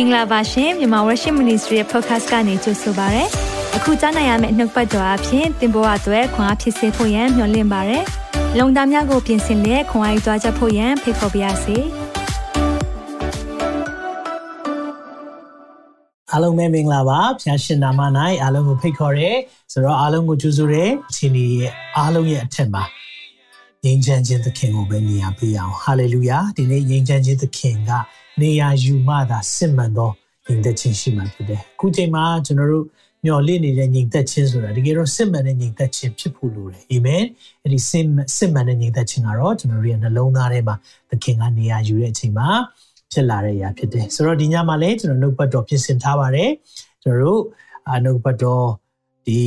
င်္ဂလာပါရှင်မြန်မာ Worship Ministry ရဲ့ podcast ကနေကြိုဆိုပါရစေ။အခုကြားနိုင်ရမယ့်နှုတ်ပတ်တော်အဖြစ်သင်ပေါ်အပ်ွယ်ခွန်အားဖြစ်စေဖို့ယံမျှဝင့်ပါရစေ။လုံတာများကိုပြင်ဆင်လက်ခွန်အားယူကြားချက်ဖို့ယံဖိတ်ခေါ်ပါရစေ။အားလုံးပဲမင်္ဂလာပါဖျားရှင်နာမ၌အားလုံးကိုဖိတ်ခေါ်ရဲဆိုတော့အားလုံးကိုကြိုဆိုရဲအချိန်ကြီးရဲ့အားလုံးရဲ့အထက်မှာ ငြိမ်းချမ်းခြင်းသခင်ကိုပဲနေရာပေးအောင်ဟာလေလုယာဒီနေ့ငြိမ်းချမ်းခြင်းသခင်ကနေရာယူမှသာစစ်မှန်သောညီသက်ခြင်းရှိမှဖြစ်တယ်အခုချိန်မှာကျွန်တော်တို့မျော်လင့်နေတဲ့ညီသက်ခြင်းဆိုတာတကယ်တော့စစ်မှန်တဲ့ညီသက်ခြင်းဖြစ်ဖို့လိုတယ်အာမင်အဲ့ဒီစစ်စစ်မှန်တဲ့ညီသက်ခြင်းကတော့ကျွန်တော်တို့ရဲ့နှလုံးသားထဲမှာသခင်ကနေရာယူတဲ့အချိန်မှာဖြစ်လာတဲ့အရာဖြစ်တယ်ဆိုတော့ဒီညမှာလည်းကျွန်တော်နှုတ်ပတ်တော်ပြင်ဆင်ထားပါတယ်ကျွန်တော်တို့နှုတ်ပတ်တော်ဒီ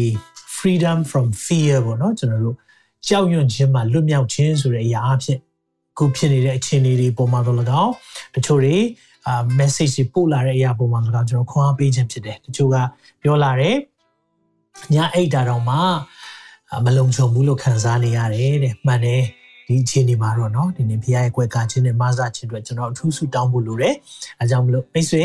freedom from fear ပေါ့နော်ကျွန်တော်တို့ ကြောက်ရွံ့ခြင်းမှာလွတ်မြောက်ခြင်းဆိုတဲ့အရာအဖြစ်ခုဖြစ်နေတဲ့အခြေအနေတွေပုံမှန်တော့၎င်းတချို့တွေအာ message တွေပို့လာတဲ့အရာပုံမှန်၎င်းကျွန်တော်ခွန်အားပေးခြင်းဖြစ်တယ်တချို့ကပြောလာတယ်ညအိတ်တာတော့မှမလုံခြုံဘူးလို့ခံစားနေရတယ်တဲ့မှန်တယ်ဒီအခြေအနေမှာတော့เนาะဒီနေ့ဘုရားရဲ့ကွယ်ကာခြင်းနဲ့မဆာခြင်းအတွက်ကျွန်တော်အထူးဆုတောင်းဖို့လိုတယ်အဲကြောင့်မလို့မိတ်ဆွေ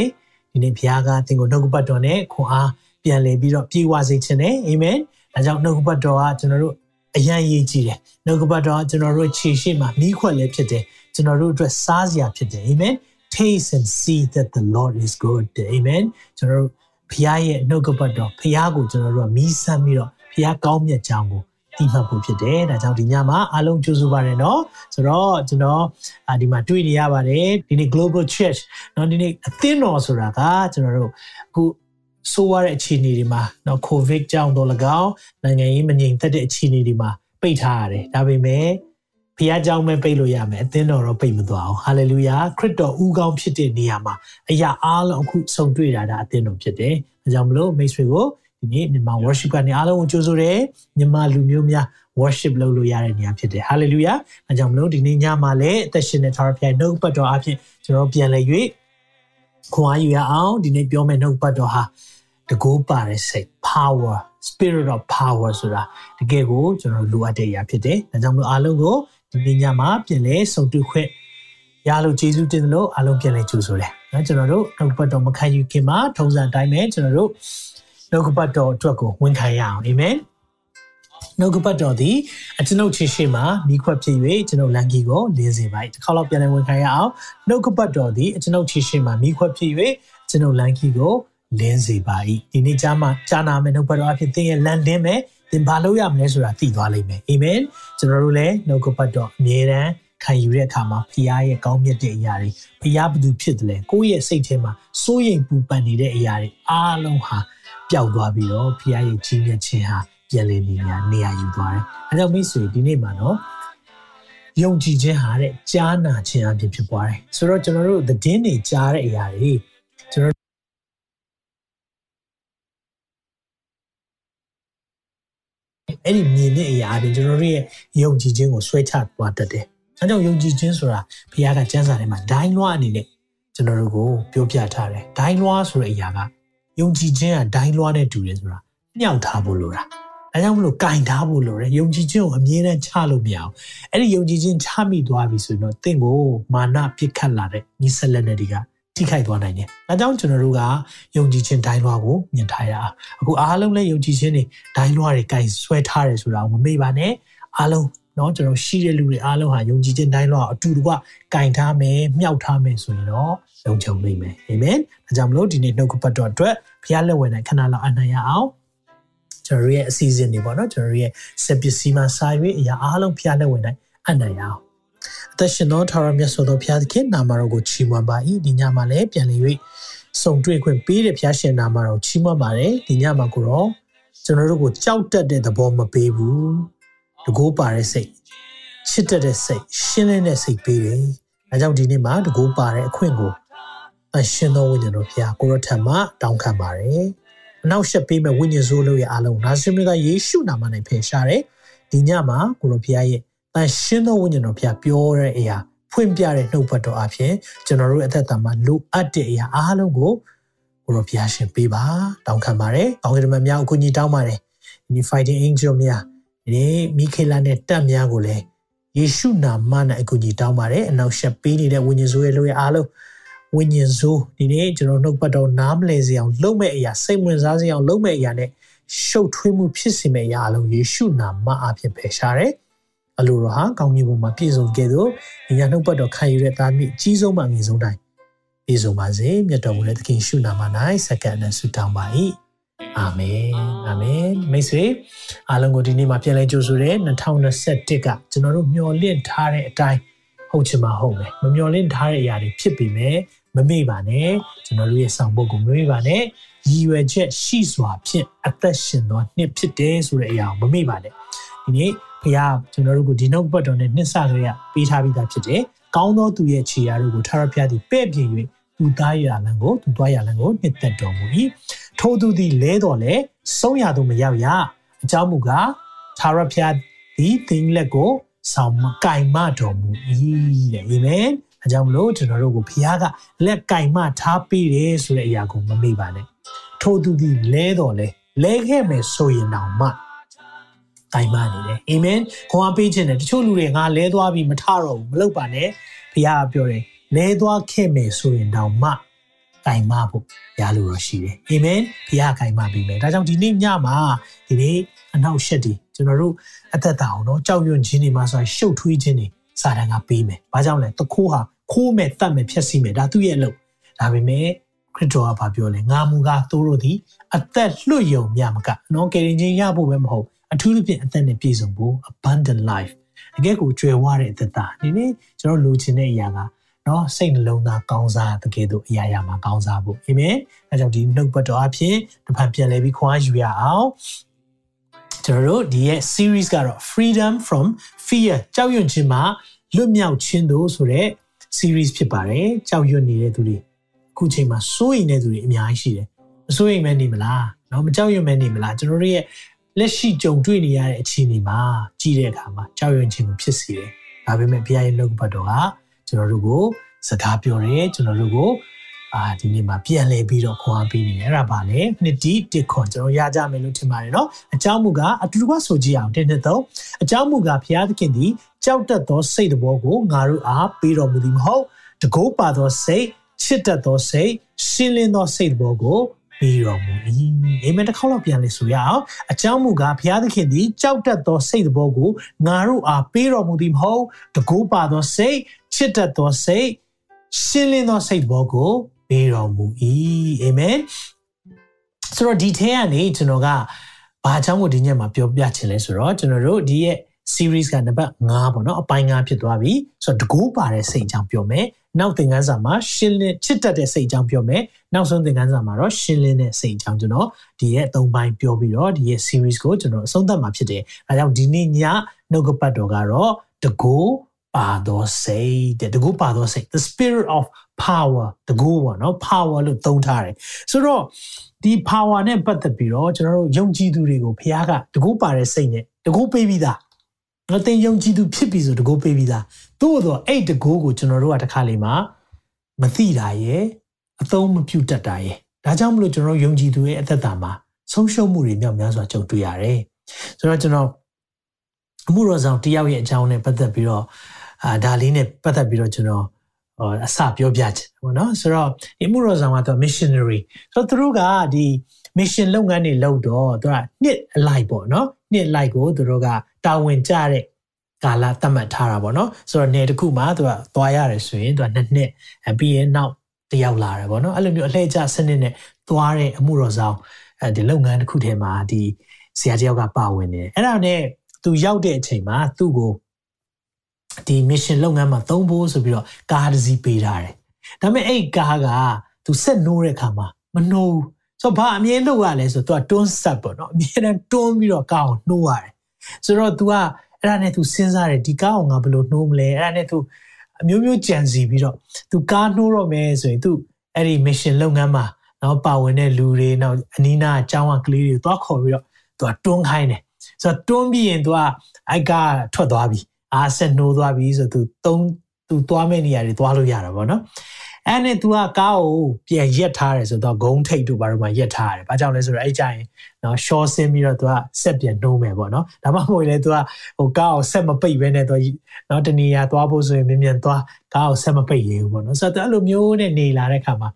ဒီနေ့ဘုရားကသင်ကိုနှုတ်ကပတ်တော်နဲ့ခွန်အားပြန်လည်ပြီးတော့ပြေဝစေခြင်းနဲ့အာမင်အဲကြောင့်နှုတ်ကပတ်တော်ကကျွန်တော်တို့ အရန်ရေးကြည့်တယ်နှုတ်ကပတ်တော်ကျွန်တော်တို့ခြေရှိမှာမိခွက်လည်းဖြစ်တယ်ကျွန်တော်တို့အတွက်စားစရာဖြစ်တယ်အာမင် taste and see that the lord is good amen ကျွန်တော်တို့ဖခင်ရဲ့နှုတ်ကပတ်တော်ဖခင်ကိုကျွန်တော်တို့ကမီးဆမ်းပြီးတော့ဖခင်ကောင်းမြတ်ကြောင်းကိုတိမှတ်ဖို့ဖြစ်တယ်။ဒါကြောင့်ဒီညမှာအားလုံးကြိုးစားပါရနော်။ဆိုတော့ကျွန်တော်ဒီမှာတွေ့နေရပါတယ်။ဒီနေ့ Global Church နော်ဒီနေ့အသင်းတော်ဆိုတာကကျွန်တော်တို့အခု ဆိုးရတဲ့အခြေအနေတွေမှာเนาะ covid ကြောင့်တော့၎င်းနိုင်ငံရေးမငြိမ်သက်တဲ့အခြေအနေတွေမှာပိတ်ထားရတယ်ဒါပေမဲ့ဖခင်เจ้าမဲ့ပိတ်လို့ရမယ်အသင်းတော်တော့ပိတ်မသွားအောင်ဟာလေလုယာခရစ်တော်ဦးကောင်းဖြစ်တဲ့နေရာမှာအရာအားလုံးအခုဆုံတွေ့တာဒါအသင်းတော်ဖြစ်တယ်ဒါကြောင့်မလို့မိတ်ဆွေကိုဒီနေ့မြန်မာ worship ကနေအားလုံးကိုကြိုဆိုတယ်မြန်မာလူမျိုးများ worship လုပ်လို့ရတဲ့နေရာဖြစ်တယ် hallelujah အဲကြောင့်မလို့ဒီနေ့ညမှာလည်းအသက်ရှင်တဲ့ Tower ပြိုင်နှုတ်ပတ်တော်အဖြစ်ကျွန်တော်ပြန်လည်၍ခွန်အားယူရအောင်ဒီနေ့ပြောမယ့်နှုတ်ပတ်တော်ဟာ တကိုးပါတဲ့စိတ် power spirit of power ဆိုတာတကယ်ကိုကျွန်တော်လိုအပ်တဲ့အရာဖြစ်တယ်ဒါကြောင့်မလို့အားလုံးကိုဒီနေ့ညမှာပြန်လည်ဆုံတွေ့ခွင့်ရလို့ကျေးဇူးတင်တယ်လို့အားလုံးပြန်လည်ကြိုဆိုတယ်နော်ကျွန်တော်တို့နှုတ်ပတ်တော်မခံယူခင်မှာထုံးစံတိုင်းပဲကျွန်တော်တို့နှုတ်ကပတ်တော်အတွက်ကိုဝန်ခံရအောင်အာမင်နှုတ်ကပတ်တော်သည်အကျွန်ုပ်ချစ်ရှိမှမိခွက်ဖြစ်၍ကျွန်ုပ်လန်ကီကိုလင်းစေပါ၏တစ်ခါတော့ပြန်လည်ဝန်ခံရအောင်နှုတ်ကပတ်တော်သည်အကျွန်ုပ်ချစ်ရှိမှမိခွက်ဖြစ်၍ကျွန်ုပ်လန်ကီကို လင်းစေပါ၏ဒီနေ့ကြားမှာကြားနာမယ်နှုတ်ပတ်တော်အဖြစ်သင်ရဲ့လန်လင်းမယ်သင်ဘာလုပ်ရမလဲဆိုတာသိသွားလိမ့်မယ်အာမင်ကျွန်တော်တို့လည်းနှုတ်ကပတ်တော်အမြဲတမ်းခံယူတဲ့အခါမှာဖခင်ရဲ့ကောင်းမြတ်တဲ့အရာတွေဖခင်ဘသူဖြစ်တယ်လဲကိုယ့်ရဲ့စိတ်ထဲမှာစိုးရိမ်ပူပန်နေတဲ့အရာတွေအားလုံးဟာပျောက်သွားပြီးတော့ဖခင်ရဲ့ကြီးမြတ်ခြင်းဟာပြန်လည်နေရာနေရာယူသွားတယ်။အဲကြောင့်မိတ်ဆွေဒီနေ့မှာနော်ယုံကြည်ခြင်းဟာတဲ့ကြားနာခြင်းအပြင်ဖြစ်သွားတယ်။ဆိုတော့ကျွန်တော်တို့သတင်းတွေကြားတဲ့အရာတွေကျွန်တော် အဲ့ဒီမြင်တဲ့အရာတွေကျွန်တော်တို့ရဲ့ယုံကြည်ခြင်းကိုဆွဲချသွားတတ်တယ်။အဲကြောင့်ယုံကြည်ခြင်းဆိုတာဘုရားကကျမ်းစာထဲမှာဒိုင်းလွှားအနေနဲ့ကျွန်တော်တို့ကိုပြောပြထားတယ်။ဒိုင်းလွှားဆိုတဲ့အရာကယုံကြည်ခြင်းကဒိုင်းလွှားနဲ့တူတယ်ဆိုတာညှောက်ထားဖို့လိုတာ။ဒါကြောင့်မလို့ကင်ထားဖို့လိုတယ်။ယုံကြည်ခြင်းကိုအမြဲတမ်းချလို့မရအောင်။အဲ့ဒီယုံကြည်ခြင်းချမိသွားပြီဆိုရင်တော့တင့်ကိုမာနပြစ်ခတ်လာတဲ့မိဆက်လက်တွေက ထိခိုက်သွားနိုင်တယ်။ဒါကြောင့်ကျွန်တော်တို့ကယုံကြည်ခြင်းဒိုင်းလွှားကိုမြင်ထားရအောင်။အခုအားလုံးလည်းယုံကြည်ခြင်းတွေဒိုင်းလွှားတွေကင်ဆွဲထားတယ်ဆိုတာကိုမမေ့ပါနဲ့။အားလုံးเนาะကျွန်တော်ရှိတဲ့လူတွေအားလုံးဟာယုံကြည်ခြင်းတိုင်းလောက်အတူတကွကင်ထားမယ်မြောက်ထားမယ်ဆိုရင်တော့လုံခြုံနိုင်မယ်အာမင်ဒါကြောင့်မလို့ဒီနေ့နှုတ်ကပတ်တော်အတွက်ဘုရားလက်ဝင်နိုင်ခဏလောက်အနံ့ရအောင်ကျွန်တော်ရဲ့အစီအစဉ်တွေပေါ့နော်ကျွန်တော်ရဲ့စက်ပစ္စည်းမှာစာရွေးအရာအားလုံးဘုရားလက်ဝင်နိုင်အနံ့ရအောင် အသက်ရှင်သောထာဝရမြတ်စွာသောဘုရားသခင်နာမတော်ကိုချီးမွမ်းပါ၏ဒီညမှာလည်းပြန်လည်၍စုံတွေ့ခွင့်ပေးတဲ့ဘုရားရှင်နာမတော်ချီးမွမ်းပါတယ်ဒီညမှာကိုတော့ကျွန်တော်တို့ကိုကြောက်တတ်တဲ့သဘောမပေးဘူးတကိုးပါတဲ့စိတ်ချစ်တတ်တဲ့စိတ်ရှင်းလင်းတဲ့စိတ်ပေးတယ်။အဲကြောင့်ဒီနေ့မှာတကိုးပါတဲ့အခွင့်ကိုအရှင်သောဝိညာဉ်တော်ဖျားကိုရထံမှာတောင်းခံပါတယ်။အနောက်ရှက်ပေးမဲ့ဝိညာဉ်စိုးလို့ရဲ့အားလုံးနာဇင်မြတ်ယေရှုနာမနဲ့ဖယ်ရှားတယ်။ဒီညမှာကိုရဖျားရဲ့ တန်ရှင်းသောဝိညာဉ်တော်ဖျားပြောတဲ့အရာဖွင့်ပြတဲ့နှုတ်ပတ်တော်အဖြစ်ကျွန်တော်တို့အသက်တာမှာလိုအပ်တဲ့အရာအားလုံးကိုကိုရဖျားရှင်ပေးပါတောင်းခံပါတယ်။တောင်းကြတဲ့များအကူအညီတောင်းပါတယ်။ Any fighting angel များဒီမိခေလာနဲ့တက်များကိုလည်းယေရှုနာမနဲ့အကူအညီတောင်းပါတယ်အနောက်ရှက်ပေးနေတဲ့ဝိညာဉ်ဆိုးရဲ့လို့ရအားလုံးဝဝိညာဉ်ဆိုးဒီနေ့ကျွန်တော်နှုတ်ပတ်တော်နားမလည်စေအောင်လုပ်မဲ့အရာစိတ်ဝင်စားစေအောင်လုပ်မဲ့အရာနဲ့ရှုပ်ထွေးမှုဖြစ်စေမဲ့အရာအလုံးယေရှုနာမအဖြစ်ဖယ်ရှားတယ် အလိုတော်ဟာကောင်းကင်ဘုံမှာပြည့်စုံခဲ့သောဉာဏ်နှုတ်ပတ်တော်ခံယူတဲ့သားမိအကြီးဆုံးမှအငယ်ဆုံးတိုင်းပြည့်စုံပါစေမြတ်တော်မူတဲ့သခင်ရှုနာမ၌စက္ကန့်နဲ့ဆုတောင်းပါ၏အာမင်အာမင်မိတ်ဆွေအားလုံးကိုဒီနေ့မှာပြန်လဲကြိုဆိုတဲ့2021ကကျွန်တော်တို့မျှော်လင့်ထားတဲ့အတိုင်းဟုတ်ချင်မှဟုတ်မယ်မမျှော်လင့်ထားတဲ့အရာတွေဖြစ်ပေမဲ့မမေ့ပါနဲ့ကျွန်တော်တို့ရဲ့ဆောင်ပုဒ်ကိုမမေ့ပါနဲ့ရည်ရွယ်ချက်ရှိစွာဖြင့်အသက်ရှင်သောနှစ်ဖြစ်တယ်ဆိုတဲ့အရာကိုမမေ့ပါနဲ့ဒီနေ့ ဘုရားကျွန်တော်တို့ကိုဒီနှုတ်ပတ်တော်နဲ့နှစ်ဆကလေးကပေးထားပြီးသားဖြစ်တယ်ကောင်းသောသူရဲ့ခြေရာတို့ကိုထာဝရဘုရားသည်ပဲ့ပြင်၍သူသားရလံကိုသူသွားရလံကိုနှစ်သက်တော်မူ၏ထိုသူသည်လဲတော်လဲဆုံးရသူမရောက်ရအကြောင်းမူကားထာဝရဘုရားသည်သင်လက်ကိုဆောင်မကင်မတော်မူ၏တဲ့အာမင်အကြောင်းမလို့ကျွန်တော်တို့ကိုဘုရားကလက်ကင်မထားပေးတယ်ဆိုတဲ့အရာကိုမမေ့ပါနဲ့ထိုသူသည်လဲတော်လဲလဲခဲ့မယ်ဆိုရင်တောင်မှ တိုင်မနေတယ်အာမင်ခွန်အားပေးခြင်းနဲ့တချို့လူတွေငါလဲသွားပြီးမထတော့ဘူးမလုပ်ပါနဲ့ဘုရားကပြောတယ်လဲသွားခဲ့မယ်ဆိုရင်တောင်မှတိုင်မဖို့ရလို့ရရှိတယ်အာမင်ဘုရားတိုင်မပြီးမယ်ဒါကြောင့်ဒီနေ့ညမှာဒီနေ့အနောက်ရှက်ဒီကျွန်တော်တို့အသက်တာအောင်เนาะကြောက်ရွံ့ခြင်းတွေမှာဆိုရှုပ်ထွေးခြင်းတွေစာတန်ကပေးမယ်ဘာကြောင့်လဲတခိုးဟာခိုးမဲ့တတ်မဲ့ဖြက်စီးမယ်ဒါသူ့ရဲ့အလုပ်ဒါပေမဲ့ခရစ်တော်ကဘာပြောလဲငါမူကားသူတို့သည်အသက်လွတ်ယုံမြမကနော်ကယ်ရင်ချင်းရဖို့ပဲမဟုတ် အထူးသဖြင့်အသက်နဲ့ပြည့်စုံဖို့ abundant life အကဲကိုကြွယ်ဝတဲ့အသက်တာဒီနေ့ကျွန်တော်လိုချင်တဲ့အရာကနော်စိတ်နှလုံးသားကောင်းစားတကယ်တို့အရာရာမှာကောင်းစားဖို့အာမင်အဲကြောင့်ဒီနှုတ်ပတ်တော်အဖြစ်တစ်ဖန်ပြန်လဲပြီးခွာယူရအောင်ကျွန်တော်တို့ဒီရဲ့ series ကတော့ freedom from fear ကြောက်ရွံ့ခြင်းမှာလွတ်မြောက်ခြင်းတို့ဆိုတဲ့ series ဖြစ်ပါတယ်ကြောက်ရွံ့နေတဲ့သူတွေအခုချိန်မှာစိုးရိမ်နေတဲ့သူတွေအများကြီးရှိတယ်မစိုးရိမ်မဲနေမလားနော်မကြောက်ရွံ့မဲနေမလားကျွန်တော်တို့ရဲ့ လက်ရှိကြုံတွေ့နေရတဲ့အခြေအနေမှာကြည့်တဲ့အခါမှာကြောက်ရွံ့ခြင်းကိုဖြစ်စေတယ်ဒါပေမဲ့ဘုရားရဲ့နှုတ်ဘတ်တော်ကကျွန်တော်တို့ကိုစကားပြောတယ်ကျွန်တော်တို့ကိုအာဒီနေ့မှာပြန်လဲပြီးတော့ခွန်အားပေးနေတယ်အဲ့ဒါပါလေနှစ်တီတစ်ခွန်ကျွန်တော်ရကြမယ်လို့ထင်ပါတယ်เนาะအကြောင်းမူကားအတူတူကဆိုကြည့်အောင်တစ်နှစ်သုံးအကြောင်းမူကားဘုရားသခင်သည်ကြောက်တတ်သောစိတ်တော်ကိုငါတို့အားပေးတော်မူသည်မဟုတ်တကိုးပါသောစိတ်ချစ်တတ်သောစိတ်ရှင်းလင်းသောစိတ်တော်ကို ပေးတော်မူ၏အာမင်တစ်ခေါက်လောက်ပြန်လေဆိုရအောင်အကြောင်းမူကားဘုရားသခင်သည်ကြောက်တတ်သောစိတ်တော်ကိုငါတို့အားပေးတော်မူသည်မဟုတ်တကိုးပါသောစိတ်ချစ်တတ်သောစိတ်ရှင်းလင်းသောစိတ်တော်ကိုပေးတော်မူ၏အာမင်ဆိုတော့ဒီထဲကနေကျွန်တော်ကဘာအကြောင်းကိုဒီညမှာပြောပြချင်လဲဆိုတော့ကျွန်တော်တို့ဒီရဲ့ series ကနံပါတ်5ပေါ့နော်အပိုင်း5ဖြစ်သွားပြီဆိုတော့တကူပါတဲ့စိတ်အကြောင်းပြောမယ် နောက်သင်ခန်းစာမှာရှင်းလင်းချစ်တတ်တဲ့စိတ်အကြောင်းပြောမယ်နောက်ဆုံးသင်ခန်းစာမှာတော့ရှင်းလင်းတဲ့စိတ်အကြောင်းကျွန်တော်ဒီရဲ့၃ပိုင်းပြောပြီးတော့ဒီရဲ့ series ကိုကျွန်တော်အဆုံးသတ်မှာဖြစ်တယ်အဲဒါကြောင့်ဒီနေ့ညနှုတ်ကပတ်တော်ကတော့တကူပါသောစိတ်တဲ့တကူပါသောစိတ် the spirit of power တကူပေါ့နော် power လို့သုံးထားတယ်ဆိုတော့ဒီ power နဲ့ပတ်သက်ပြီးတော့ကျွန်တော်တို့ယုံကြည်သူတွေကိုဘုရားကတကူပါတဲ့စိတ်နဲ့တကူပေးပြီးသား ငါတင်ယုံကြည်သူဖြစ်ပြီဆိုတကိုးပေးပြီးသားသို့တော့အဲ့တကိုးကိုကျွန်တော်တို့ကတစ်ခါလေမှာမသိတာရဲ့အသုံးမပြုတတ်တာရဲ့ဒါကြောင့်မလို့ကျွန်တော်ယုံကြည်သူရဲ့အသက်တာမှာဆုံးရှုံးမှုတွေမြောက်များစွာကြုံတွေ့ရတယ်ဆိုတော့ကျွန်တော်အမှုတော်ဆောင်တယောက်ရဲ့အကြောင်းနဲ့ပတ်သက်ပြီးတော့အာဒါလေးနဲ့ပတ်သက်ပြီးတော့ကျွန်တော်အစပြောပြချင်ပေါ့နော်ဆိုတော့ဒီမှုတော်ဆောင်ကတော့ missionary ဆိုတော့သူတို့ကဒီ mission လုပ်ငန်းတွေလုပ်တော့သူကနှစ်အလိုက်ပေါ့နော်နှစ်လိုက်ကိုသူတို့က တာဝန်ကျတဲ့ကာလသတ်မှတ်ထားတာပေါ့နော်ဆိုတော့နယ်တစ်ခုမှာသူကသွားရတယ်ဆိုရင်သူကနှစ်နှစ်ပြီးရင်နောက်တယောက်လာတယ်ပေါ့နော်အဲ့လိုမျိုးအလှည့်ကျစနစ်နဲ့သွားတဲ့အမှုတော်ဆောင်အဲဒီလုပ်ငန်းတစ်ခုထဲမှာဒီဆရာတယောက်ကပါဝင်နေတယ်အဲ့ဒါနဲ့သူရောက်တဲ့အချိန်မှာသူ့ကိုဒီ mission လုပ်ငန်းမှာသုံးဖို့ဆိုပြီးတော့ကားတစ်စီးပေးထားတယ်ဒါပေမဲ့အဲ့ကားကသူဆက်နိုးတဲ့အခါမှာမနှိုးဆိုတော့ဘာအမြဲလုပ်ရလဲဆိုတော့ तू တွန်းဆက်ပေါ့နော်အမြဲတမ်းတွန်းပြီးတော့ကားကိုနှိုးရတယ် ဆိုတော့ तू ကအဲ့ဒါနဲ့ तू စဉ်းစားတယ်ဒီကားကိုငါဘယ်လိုနှိုးမလဲအဲ့ဒါနဲ့ तू အမျိုးမျိုးကြံစီပြီးတော့ तू ကားနှိုးတော့မယ်ဆိုရင် तू အဲ့ဒီ mission လုပ်ငန်းမှာနော်ပါဝင်တဲ့လူတွေနောက်အနီးနားအကြောင်းအကလေးတွေတွားခေါ်ပြီးတော့ तू ကတွန်းခိုင်းတယ်ဆိုတော့တွန်းပြီးရင် तू ကအိုက်ကထွက်သွားပြီအားဆက်နှိုးသွားပြီဆို तू သုံး तू သွားမဲ့နေရာတွေသွားလို့ရတာပေါ့နော် အဲ့နဲ့ तू ကကားကိုပြန်ရက်ထားတယ်ဆိုတော့ဂုံးထိတ်တို့ဘာလို့မှရက်ထားရတယ်။ဘာကြောင့်လဲဆိုတော့အဲ့ကြရင်နော် short ဆင်းပြီးတော့ तू ကဆက်ပြန်နှိုးမယ်ပေါ့နော်။ဒါမှမဟုတ်လေ तू ကဟိုကားကိုဆက်မပိတ်ဘဲနဲ့ तू နော်တနေရာသွားဖို့ဆိုရင်မြင်မြန်သွားကားကိုဆက်မပိတ်ရဘူးပေါ့နော်။ဆိုတော့အဲ့လိုမျိုးနဲ့နေလာတဲ့ခါမှာ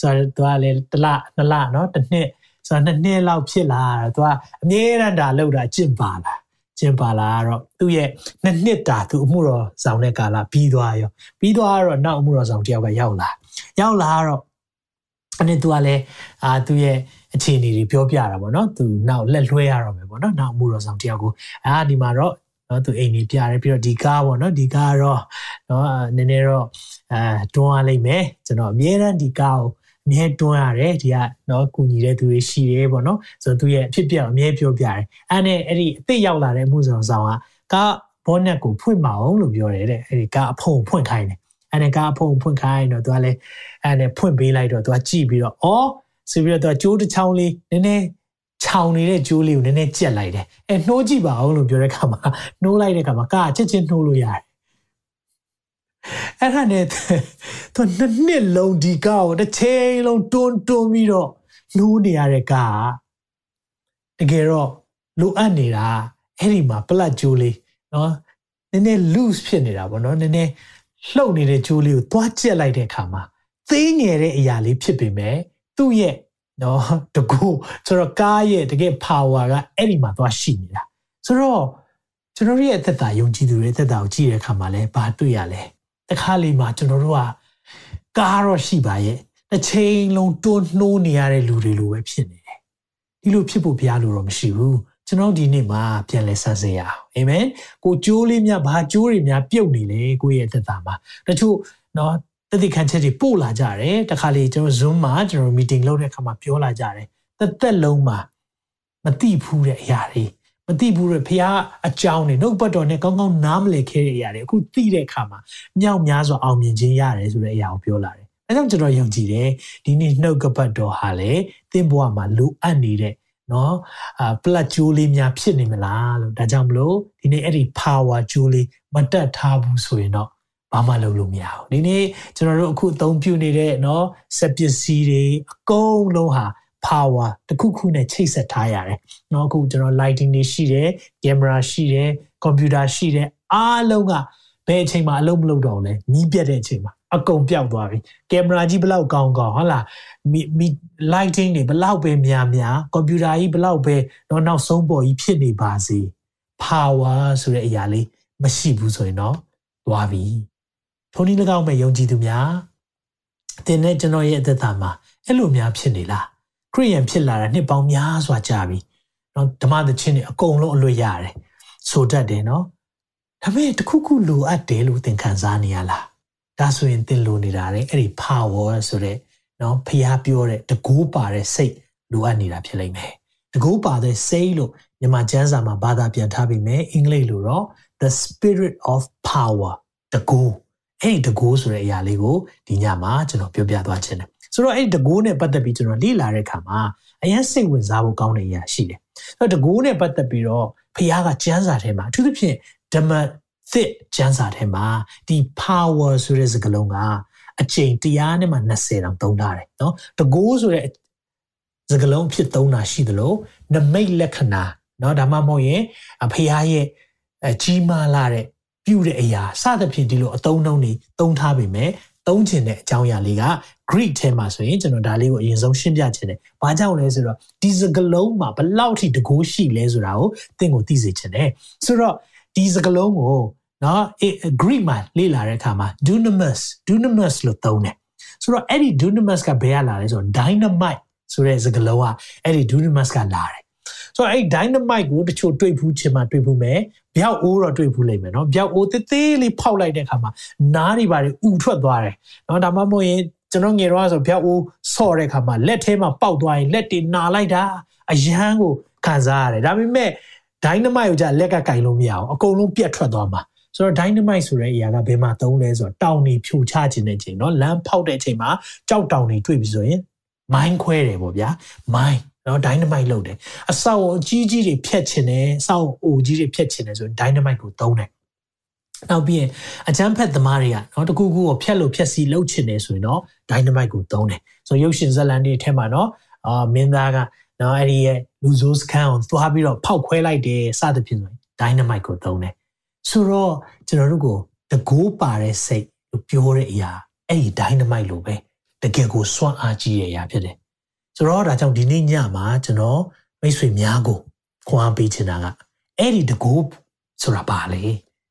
ဆိုတော့ तू ကလေတစ်လနှစ်လနော်တစ်နှစ်ဆိုတော့နှစ်နှစ်လောက်ဖြစ်လာတော့ तू ကအမြဲတမ်းဒါလောက်တာအကျင့်ပါလာ ကျင်ပါလာတော့သူ့ရဲ့နှစ်နှစ်တာသူအမှုတော်ဆောင်တဲ့ကာလပြီးသွားရောပြီးသွားတော့နောက်အမှုတော်ဆောင်တယောက်ကရောက်လာရောက်လာတော့အဲ့သူကလည်းအာသူ့ရဲ့အခြေအနေတွေပြောပြတာပေါ့နော်သူနောက်လက်လွှဲရတော့မယ်ပေါ့နော်နောက်အမှုတော်ဆောင်တယောက်ကိုအာဒီမှာတော့နော်သူအိမ်ကြီးပြတယ်ပြီးတော့ဒီကားပေါ့နော်ဒီကားတော့နော်နည်းနည်းတော့အဲတွန်းရလိမ့်မယ်ကျွန်တော်အမြဲတမ်းဒီကားကို အမြဲတွန်းရတယ်ဒီကနော်ကုညီတဲ့သူတွေရှိတယ်ပေါ့နော်ဆိုတော့သူရဲ့အဖြစ်ပြအမြဲပြောပြတယ်အဲ့နဲ့အဲ့ဒီအစ်စ်ရောက်လာတဲ့မှုဆောင်ဆောင်ကကားဘောနက်ကိုဖွင့်မအောင်လို့ပြောတယ်တဲ့အဲ့ဒီကားအဖုံဖွင့်ခိုင်းတယ်အဲ့နဲ့ကားအဖုံဖွင့်ခိုင်းတော့သူကလည်းအဲ့နဲ့ဖွင့်ပေးလိုက်တော့သူကကြည့်ပြီးတော့အော်ဆိုပြီးတော့သူကကြိုးတစ်ချောင်းလေးနည်းနည်းခြောင်နေတဲ့ကြိုးလေးကိုနည်းနည်းကြက်လိုက်တယ်အဲနှိုးကြည့်ပါအောင်လို့ပြောတဲ့ခါမှာနှိုးလိုက်တဲ့ခါမှာကားချက်ချင်းနှိုးလို့ရတယ် အဲ့ဒါနဲ့သူနှစ်နှစ်လုံးဒီကားကိုတစ်ချိန်လုံးတွန်းတွန်းပြီးတော့နှိုးနေရတဲ့ကားတကယ်တော့လိုအပ်နေတာအဲ့ဒီမှာပလတ်ဂျိုးလေးနော်နည်းနည်း loose ဖြစ်နေတာပေါ့နော်နည်းနည်းလှုပ်နေတဲ့ဂျိုးလေးကိုသွားကျက်လိုက်တဲ့အခါမှာသေးငယ်တဲ့အရာလေးဖြစ်ပေမဲ့သူ့ရဲ့နော်တကူဆိုတော့ကားရဲ့တကယ် power ကအဲ့ဒီမှာသွားရှိနေတာဆိုတော့ကျွန်တော်ရဲ့အသက်တာယုံကြည်သူတွေအသက်တာကိုကြည့်တဲ့အခါမှာလဲဘာတွေ့ရလဲ တခါလေမှာကျွန်တော်တို့ကကားတော့ရှိပါရဲ့တစ်ချိန်လုံးတွန်းနှိုးနေရတဲ့လူတွေလိုပဲဖြစ်နေတယ်ဒီလိုဖြစ်ဖို့ဘုရားလိုတော့မရှိဘူးကျွန်တော်ဒီနေ့မှာပြန်လဲဆန်းစစ်ရအောင်အာမင်ကိုကြိုးလေးများဘာကြိုးတွေများပြုတ်နေလဲကိုယ့်ရဲ့သက်တာမှာတချို့နော်တတိခံချက်တွေပို့လာကြတယ်တခါလေကျွန်တော် Zoom မှာကျွန်တော် meeting လုပ်တဲ့အခါမှာပြောလာကြတယ်တစ်သက်လုံးမှာမတိဘူးတဲ့အရာတွေ မသိဘူးတဲ့ဖះအကြောင်းတွေနှုတ်ပတ်တော်နဲ့ကောင်းကောင်းနားမလည်ခဲ့တဲ့အရာတွေအခုသိတဲ့အခါမှာမြောက်များစွာအောင်မြင်ခြင်းရတယ်ဆိုတဲ့အရာကိုပြောလာတယ်။အဲကြောင့်ကျွန်တော်ယုံကြည်တယ်ဒီနေ့နှုတ်ကပတ်တော်ဟာလေသင်ဘဝမှာလိုအပ်နေတဲ့နော်အာပလက်ဂျိုးလေးများဖြစ်နေမလားလို့ဒါကြောင့်မလို့ဒီနေ့အဲ့ဒီ power ဂျိုးလေးမတက်ထားဘူးဆိုရင်တော့ဘာမှလုပ်လို့မရဘူးဒီနေ့ကျွန်တော်တို့အခုအသုံးပြုနေတဲ့နော်စက်ပစ္စည်းတွေအကုန်လုံးဟာ power တခုခုနဲ့ချိတ်ဆက်ထားရတယ်เนาะအခုကျွန်တော် lighting တွေရှိတယ် camera ရှိတယ် computer ရှိတယ်အားလုံးကဘယ်အချိန်မှာအလုပ်မလုပ်တော့လဲမီးပြတ်တဲ့အချိန်မှာအကုန်ပျောက်သွားပြီကင်မရာကြီးဘလောက်ကောင်းကောင်းဟုတ်လားမီ lighting တွေဘလောက်ပဲများများ computer ကြီးဘလောက်ပဲတော့နောက်ဆုံးပေါ်ကြီးဖြစ်နေပါစေ power ဆိုတဲ့အရာလေးမရှိဘူးဆိုရင်တော့သွားပြီထိုနည်း၎င်းမဲ့ယုံကြည်သူများတင်တဲ့ကျွန်တော်ရဲ့အသက်တာမှာအဲ့လိုများဖြစ်နေလား ခရိယန်ဖြစ်လာတာနှစ်ပေါင်းများစွာကြာပြီနော်ဓမ္မသချင်းတွေအကုန်လုံးအလွတ်ရတယ်ဆိုတတ်တယ်နော်ဒါပေမဲ့တခုခုလိုအပ်တယ်လို့သင်ခံစားနေရလားဒါဆိုရင်သင်လိုနေတာလေအဲ့ဒီ power ဆိုတဲ့နော်ဖျားပြောတဲ့တကူးပါတဲ့စိတ်လိုအပ်နေတာဖြစ်လိမ့်မယ်တကူးပါတဲ့စိတ်လို့မြန်မာကျမ်းစာမှာဘာသာပြန်ထားပြီးမယ်အင်္ဂလိပ်လိုတော့ the spirit of power တကူးအဲ့ဒီတကူးဆိုတဲ့အရာလေးကိုဒီညမှာကျွန်တော်ပြောပြသွားခြင်းတယ် ဆိုတော့အဲ့ဒီတကိုးနဲ့ပတ်သက်ပြီးကျွန်တော်လေ့လာတဲ့အခါမှာအရင်စိတ်ဝင်စားဖို့ကောင်းတဲ့အရာရှိတယ်။အဲ့တော့တကိုးနဲ့ပတ်သက်ပြီးတော့ဖခင်ကကျမ်းစာထဲမှာအထူးသဖြင့်ဓမ္မသစ်ကျမ်းစာထဲမှာဒီ power ဆိုတဲ့စကားလုံးကအချိန်တရားနဲ့မှ20တောင်သုံးထားတယ်နော်။တကိုးဆိုတဲ့စကားလုံးဖြစ်သုံးတာရှိသလိုနမိတ်လက္ခဏာနော်ဒါမှမဟုတ်ရင်ဖခင်ရဲ့အကြီးမားလာတဲ့ပြုတဲ့အရာစသဖြင့်ဒီလိုအသုံးနှုန်းတွေသုံးထားပေမဲ့ သုံးချင်တဲ့အကြောင်းအရာလေးက Greek ထဲမှာဆိုရင်ကျွန်တော်ဒါလေးကိုအရင်ဆုံးရှင်းပြချင်တယ်။ဘာကြောင့်လဲဆိုတော့ဒီစကားလုံးမှာဘလောက်ထိတကိုးရှိလဲဆိုတာကိုသင်ကိုသိစေချင်တယ်။ဆိုတော့ဒီစကားလုံးကိုနော် Greek မှာလေ့လာတဲ့အခါမှာ dunamis dunamis လို့သုံးတယ်။ဆိုတော့အဲ့ဒီ dunamis ကဘယ်ကလာလဲဆိုတော့ dynamite ဆိုတဲ့စကားလုံးကအဲ့ဒီ dunamis ကလာတယ်။ ဆိုတော့အဲ့ dynamite ကိုတချို့တွေ့ဖူးချင်မှတွေ့ဖူးမယ်။ဗျောက်အိုးတော့တွေ့ဖူးလိမ့်မယ်နော်။ဗျောက်အိုးသေးသေးလေးဖောက်လိုက်တဲ့အခါမှာနားတွေပါတွေဥထွက်သွားတယ်။နော်ဒါမှမဟုတ်ရင်ကျွန်တော်ငယ်တော့ဆိုဗျောက်အိုးဆော့တဲ့အခါမှာလက်ထဲမှာပေါက်သွားရင်လက်တွေနာလိုက်တာအယမ်းကိုခံစားရတယ်ဒါပေမဲ့ dynamite ကိုじゃလက်ကကင်လို့မရအောင်အကုန်လုံးပြတ်ထွက်သွားမှာဆိုတော့ dynamite ဆိုတဲ့အရာကဘယ်မှာသုံးလဲဆိုတော့တောင်တွေဖြိုချခြင်းတဲ့အချိန်เนาะလမ်းဖောက်တဲ့အချိန်မှာကြောက်တောင်တွေတွေ့ပြီဆိုရင်မိုင်းခွဲတယ်ပေါ့ဗျာမိုင်း နော် dynamite လုပ်တယ်အဆောက်အအုံကြီးကြီးတွေဖျက်ခြင်းတယ်အဆောက်အအုံကြီးတွေဖျက်ခြင်းတယ်ဆိုရင် dynamite ကိုသုံးတယ်နောက်ပြီးရင်အချမ်းဖက်သမားတွေကနော်တကူကူကိုဖျက်လို့ဖျက်စီလှုပ်ချင်နေဆိုရင်တော့ dynamite ကိုသုံးတယ်ဆိုရုပ်ရှင်ဇာတ်လမ်းတွေထဲမှာနော်အာမင်းသားကနော်အဲ့ဒီရဲ့လူဆိုးစခန်းကိုသွားပြီးတော့ဖောက်ခွဲလိုက်တယ်စသဖြင့်ဆိုရင် dynamite ကိုသုံးတယ်ဆိုတော့ကျွန်တော်တို့ကိုတကိုးပါတဲ့စိတ်လို့ပြောတဲ့အရာအဲ့ဒီ dynamite လို့ပဲတကယ်ကိုစွန့်အားကြီးတဲ့အရာဖြစ်တယ် ဆိုတော့ဒါကြောင့်ဒီနေ့ညမှာကျွန်တော်မိတ်ဆွေများကိုခွန်အားပေးချင်တာကအဲ့ဒီတကိုးဆိုတာပါလေ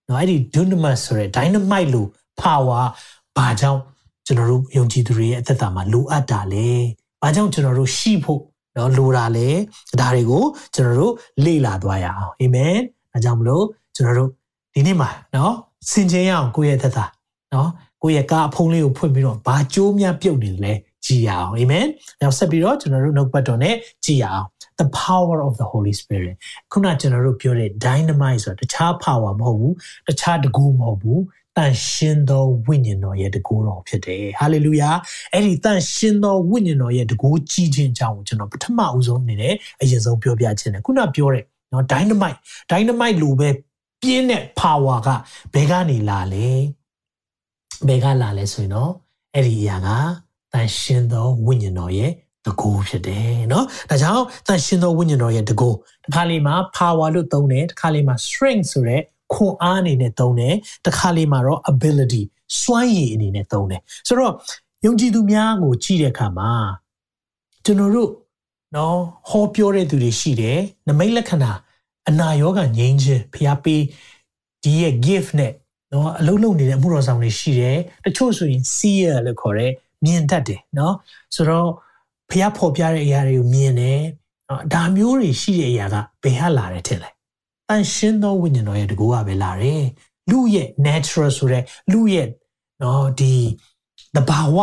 နော်အဲ့ဒီ dunamis ဆိုတဲ့ dynamite လို့ power ဘာကြောင့်ကျွန်တော်တို့ယုံကြည်သူတွေရဲ့အသက်တာမှာလိုအပ်တာလဲဘာကြောင့်ကျွန်တော်တို့ရှိဖို့နော်လိုတာလဲဒါတွေကိုကျွန်တော်တို့လေ့လာသွားရအောင်အာမင်အဲကြောင့်မလို့ကျွန်တော်တို့ဒီနေ့မှာနော်စင်ကြင်ရအောင်ကိုယ့်ရဲ့သက်တာနော်ကိုယ့်ရဲ့ကားအဖုံးလေးကိုဖွင့်ပြီးတော့ဘာကြိုးများပြုတ်နေလဲ ကြည်ရအောင်အာမင်နောက်ဆက်ပြီးတော့ကျွန်တော်တို့နှုတ်ပတ်တော်နဲ့ကြည်ရအောင် the power of the holy spirit ခုနကျွန်တော်တို့ပြောတဲ့ dynamite ဆိုတာတခြား power မဟုတ်ဘူးတခြားတကူမဟုတ်ဘူးတန်ရှင်သောဝိညာဉ်တော်ရဲ့တကူတော်ဖြစ်တယ်ဟာလေလုယာအဲ့ဒီတန်ရှင်သောဝိညာဉ်တော်ရဲ့တကူကြီးခြင်းအကြောင်းကိုကျွန်တော်ပထမအဦးဆုံးအနေနဲ့အရင်ဆုံးပြောပြခြင်းတယ်ခုနပြောတဲ့နော် dynamite dynamite လိုပဲပြင်းတဲ့ power ကဘယ်ကနေလာလဲဘယ်ကလာလဲဆိုရင်တော့အဲ့ဒီအရာက တန်ရှင်သောဝိညာဉ်တော်ရဲ့တကူဖြစ်တယ်เนาะဒါကြောင့်တန်ရှင်သောဝိညာဉ်တော်ရဲ့တကူတစ်ခါလေးမှာ power လို့သုံးတယ်တစ်ခါလေးမှာ strength ဆိုတဲ့ခွန်အားအနေနဲ့သုံးတယ်တစ်ခါလေးမှာတော့ ability စွမ်းရည်အနေနဲ့သုံးတယ်ဆိုတော့ယုံကြည်သူများကိုကြည့်တဲ့အခါမှာကျွန်တော်တို့နော်ဟောပြောတဲ့သူတွေရှိတယ်နမိတ်လက္ခဏာအနာရောဂါငြိမ်းခြင်းဖျားပေးဒီရဲ့ gift နဲ့နော်အလုံးလုံးနေတဲ့အမှုတော်ဆောင်တွေရှိတယ်တချို့ဆိုရင် seer လို့ခေါ်တဲ့ မြင်တတ်တယ်နော်ဆိုတော့ဖျားဖော်ပြတဲ့အရာတွေကိုမြင်တယ်နော်ဒါမျိုးတွေရှိတဲ့အရာကဘယ်ဟာလာတယ်ထင်လဲတန်ရှင်းသောဝိညာဉ်တော်ရဲ့တကူကပဲလာတယ်လူရဲ့ natural ဆိုတဲ့လူရဲ့နော်ဒီတဘာဝ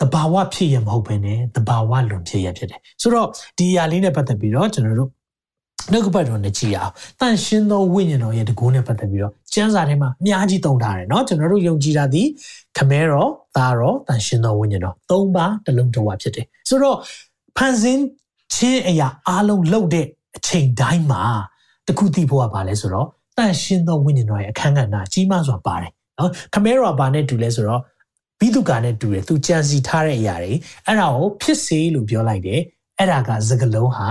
တဘာဝဖြစ်ရမဟုတ်ဘဲနဲ့တဘာဝလွန်ဖြစ်ရဖြစ်တယ်ဆိုတော့ဒီအရာလေးနဲ့ပတ်သက်ပြီးတော့ကျွန်တော်တို့နှုတ်ကပတ်တော်နဲ့ကြည်အောင်တန်ရှင်းသောဝိညာဉ်တော်ရဲ့တကူနဲ့ပတ်သက်ပြီးတော့ကျမ်းစာထဲမှာအများကြီးသုံးထားတယ်เนาะကျွန်တော်တို့ယုံကြည်တာဒီခမဲတော် သားတော်တန်ရှင်းသောဝိညာဉ်တော်သုံးပါတစ်လုံးတစ်ဝါဖြစ်တယ်ဆိုတော့ဖန်ဆင်းခြင်းအရာအလုံးလှုပ်တဲ့အချိန်တိုင်းမှာတခုသိဖို့ကဘာလဲဆိုတော့တန်ရှင်းသောဝိညာဉ်တော်ရဲ့အခန်းကဏ္ဍကြီးမားစွာပါတယ်နော်ခမဲတော်ကဘာနဲ့တူလဲဆိုတော့ဘိသုကာနဲ့တူတယ်သူကြံစီထားတဲ့အရာတွေအဲ့ဒါကိုဖြစ်စေလို့ပြောလိုက်တယ်အဲ့ဒါကစကလုံးဟာ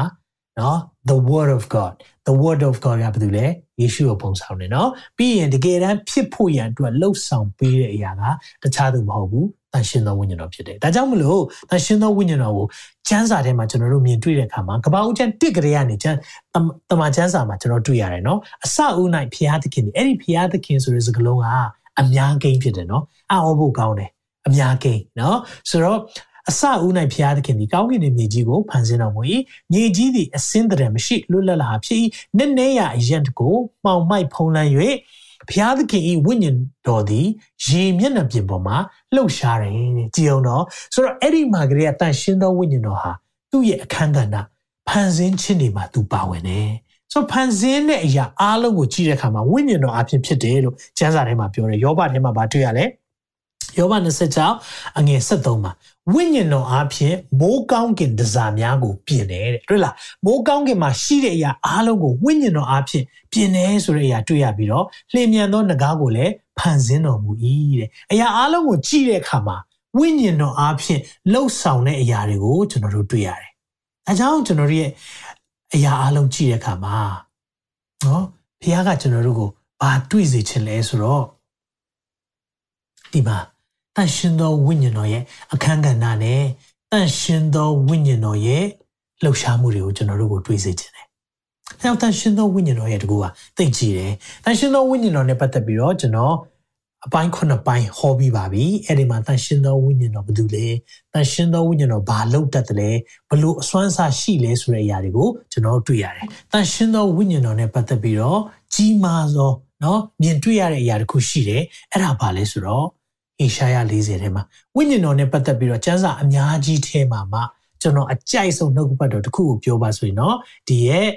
နော် the word of god the word of god ကဘာလို့လဲယေရှုကိုပုံဆောင်တယ်နော်ပြီးရင်တကယ်တမ်းဖြစ်ဖို့ရန်အတွက်လှုပ်ဆောင်ပေးတဲ့အရာကတခြားသူမဟုတ်ဘူးတန်ရှင်သောဝိညာဉ်တော်ဖြစ်တယ်ဒါကြောင့်မလို့တန်ရှင်သောဝိညာဉ်တော်ကိုကျမ်းစာထဲမှာကျွန်တော်တို့မြင်တွေ့တဲ့အခါမှာကပ္ပဦးကျမ်းတစ်ကလေးကနေကျမ်းတမန်ကျမ်းစာမှာကျွန်တော်တွေ့ရတယ်နော်အစအဦး၌ဖျားသခင်ဒီအဲ့ဒီဖျားသခင်ဆိုတဲ့စကားလုံးကအများကိန်းဖြစ်တယ်နော်အော်ဖို့ကောင်းတယ်အများကိန်းနော်ဆိုတော့ အစဦး၌ဖျားသခင်ဒီကောင်းကင်ရဲ့မြေကြီးကိုဖန်ဆင်းတော်မူ၏မြေကြီးသည်အစင်းတရမရှိလွတ်လပ်လာဖြစ်၏နည်းနည်းရအရန်တကိုမှောင်မိုက်ဖုံးလန်း၍ဘုရားသခင်ဤဝိညာဉ်တော်သည်ရေမျက်နှာပြင်ပေါ်မှာလှုပ်ရှားတယ်ကြည်အောင်တော့ဆိုတော့အဲ့ဒီမှာကလေးကတန်ရှင်းသောဝိညာဉ်တော်ဟာသူ့ရဲ့အခန်းကဏ္ဍဖန်ဆင်းခြင်းတွေမှာသူပါဝင်တယ်ဆိုဖန်ဆင်းတဲ့အရာအားလုံးကိုကြည့်တဲ့အခါမှာဝိညာဉ်တော်အဖြစ်ဖြစ်တယ်လို့ကျမ်းစာထဲမှာပြောတယ်ယောဘထဲမှာဗာတွေ့ရလဲယောဘ26အငယ်73မှာ ဝိညာဉ်တော်အားဖြင့်မိုးကောင်းကင်တစားများကိုပြင်တယ်တဲ့တွေ့လားမိုးကောင်းကင်မှာရှိတဲ့အရာအားလုံးကိုဝိညာဉ်တော်အားဖြင့်ပြင်တယ်ဆိုတဲ့အရာတွေ့ရပြီးတော့လျင်မြန်သောငကားကိုလည်းဖန်ဆင်းတော်မူ၏တဲ့အရာအားလုံးကိုကြည့်တဲ့အခါမှာဝိညာဉ်တော်အားဖြင့်လှုပ်ဆောင်တဲ့အရာတွေကိုကျွန်တော်တို့တွေ့ရတယ်။အဲကြောင့်ကျွန်တော်တို့ရဲ့အရာအားလုံးကြည့်တဲ့အခါမှာနော်ဘုရားကကျွန်တော်တို့ကိုဘာတွေ့စေချင်လဲဆိုတော့ဒီမှာ တန်ရှင်သောဝိညာဉ်တော်ရဲ့အခန်းကဏ္ဍနဲ့တန်ရှင်သောဝိညာဉ်တော်ရဲ့လှုပ်ရှားမှုတွေကိုကျွန်တော်တို့ကိုတွေးစေချင်တယ်။အဲကြောင့်တန်ရှင်သောဝိညာဉ်တော်ရဲ့တကူကသိကြည့်တယ်။တန်ရှင်သောဝိညာဉ်တော်နဲ့ပတ်သက်ပြီးတော့ကျွန်တော်အပိုင်းခုနှစ်ပိုင်းဟောပြီးပါပြီ။အဲ့ဒီမှာတန်ရှင်သောဝိညာဉ်တော်ဘာလို့လဲ။တန်ရှင်သောဝိညာဉ်တော်ဘာလုပ်တတ်တယ်လဲ။ဘလို့အစွမ်းစားရှိလဲဆိုတဲ့အရာတွေကိုကျွန်တော်တွေ့ရတယ်။တန်ရှင်သောဝိညာဉ်တော်နဲ့ပတ်သက်ပြီးတော့ကြီးမားသောနော်မြင်တွေ့ရတဲ့အရာတစ်ခုရှိတယ်။အဲ့ဒါဘာလဲဆိုတော့ အေရှာယ40ထဲမှာဝိညာဉ်တော်နဲ့ပတ်သက်ပြီးတော့ကျမ်းစာအများကြီးထဲမှာမှကျွန်တော်အကြိုက်ဆုံးနှုတ်ကပတ်တော်တစ်ခုကိုပြောပါဆိုရင်တော့ဒီရဲ့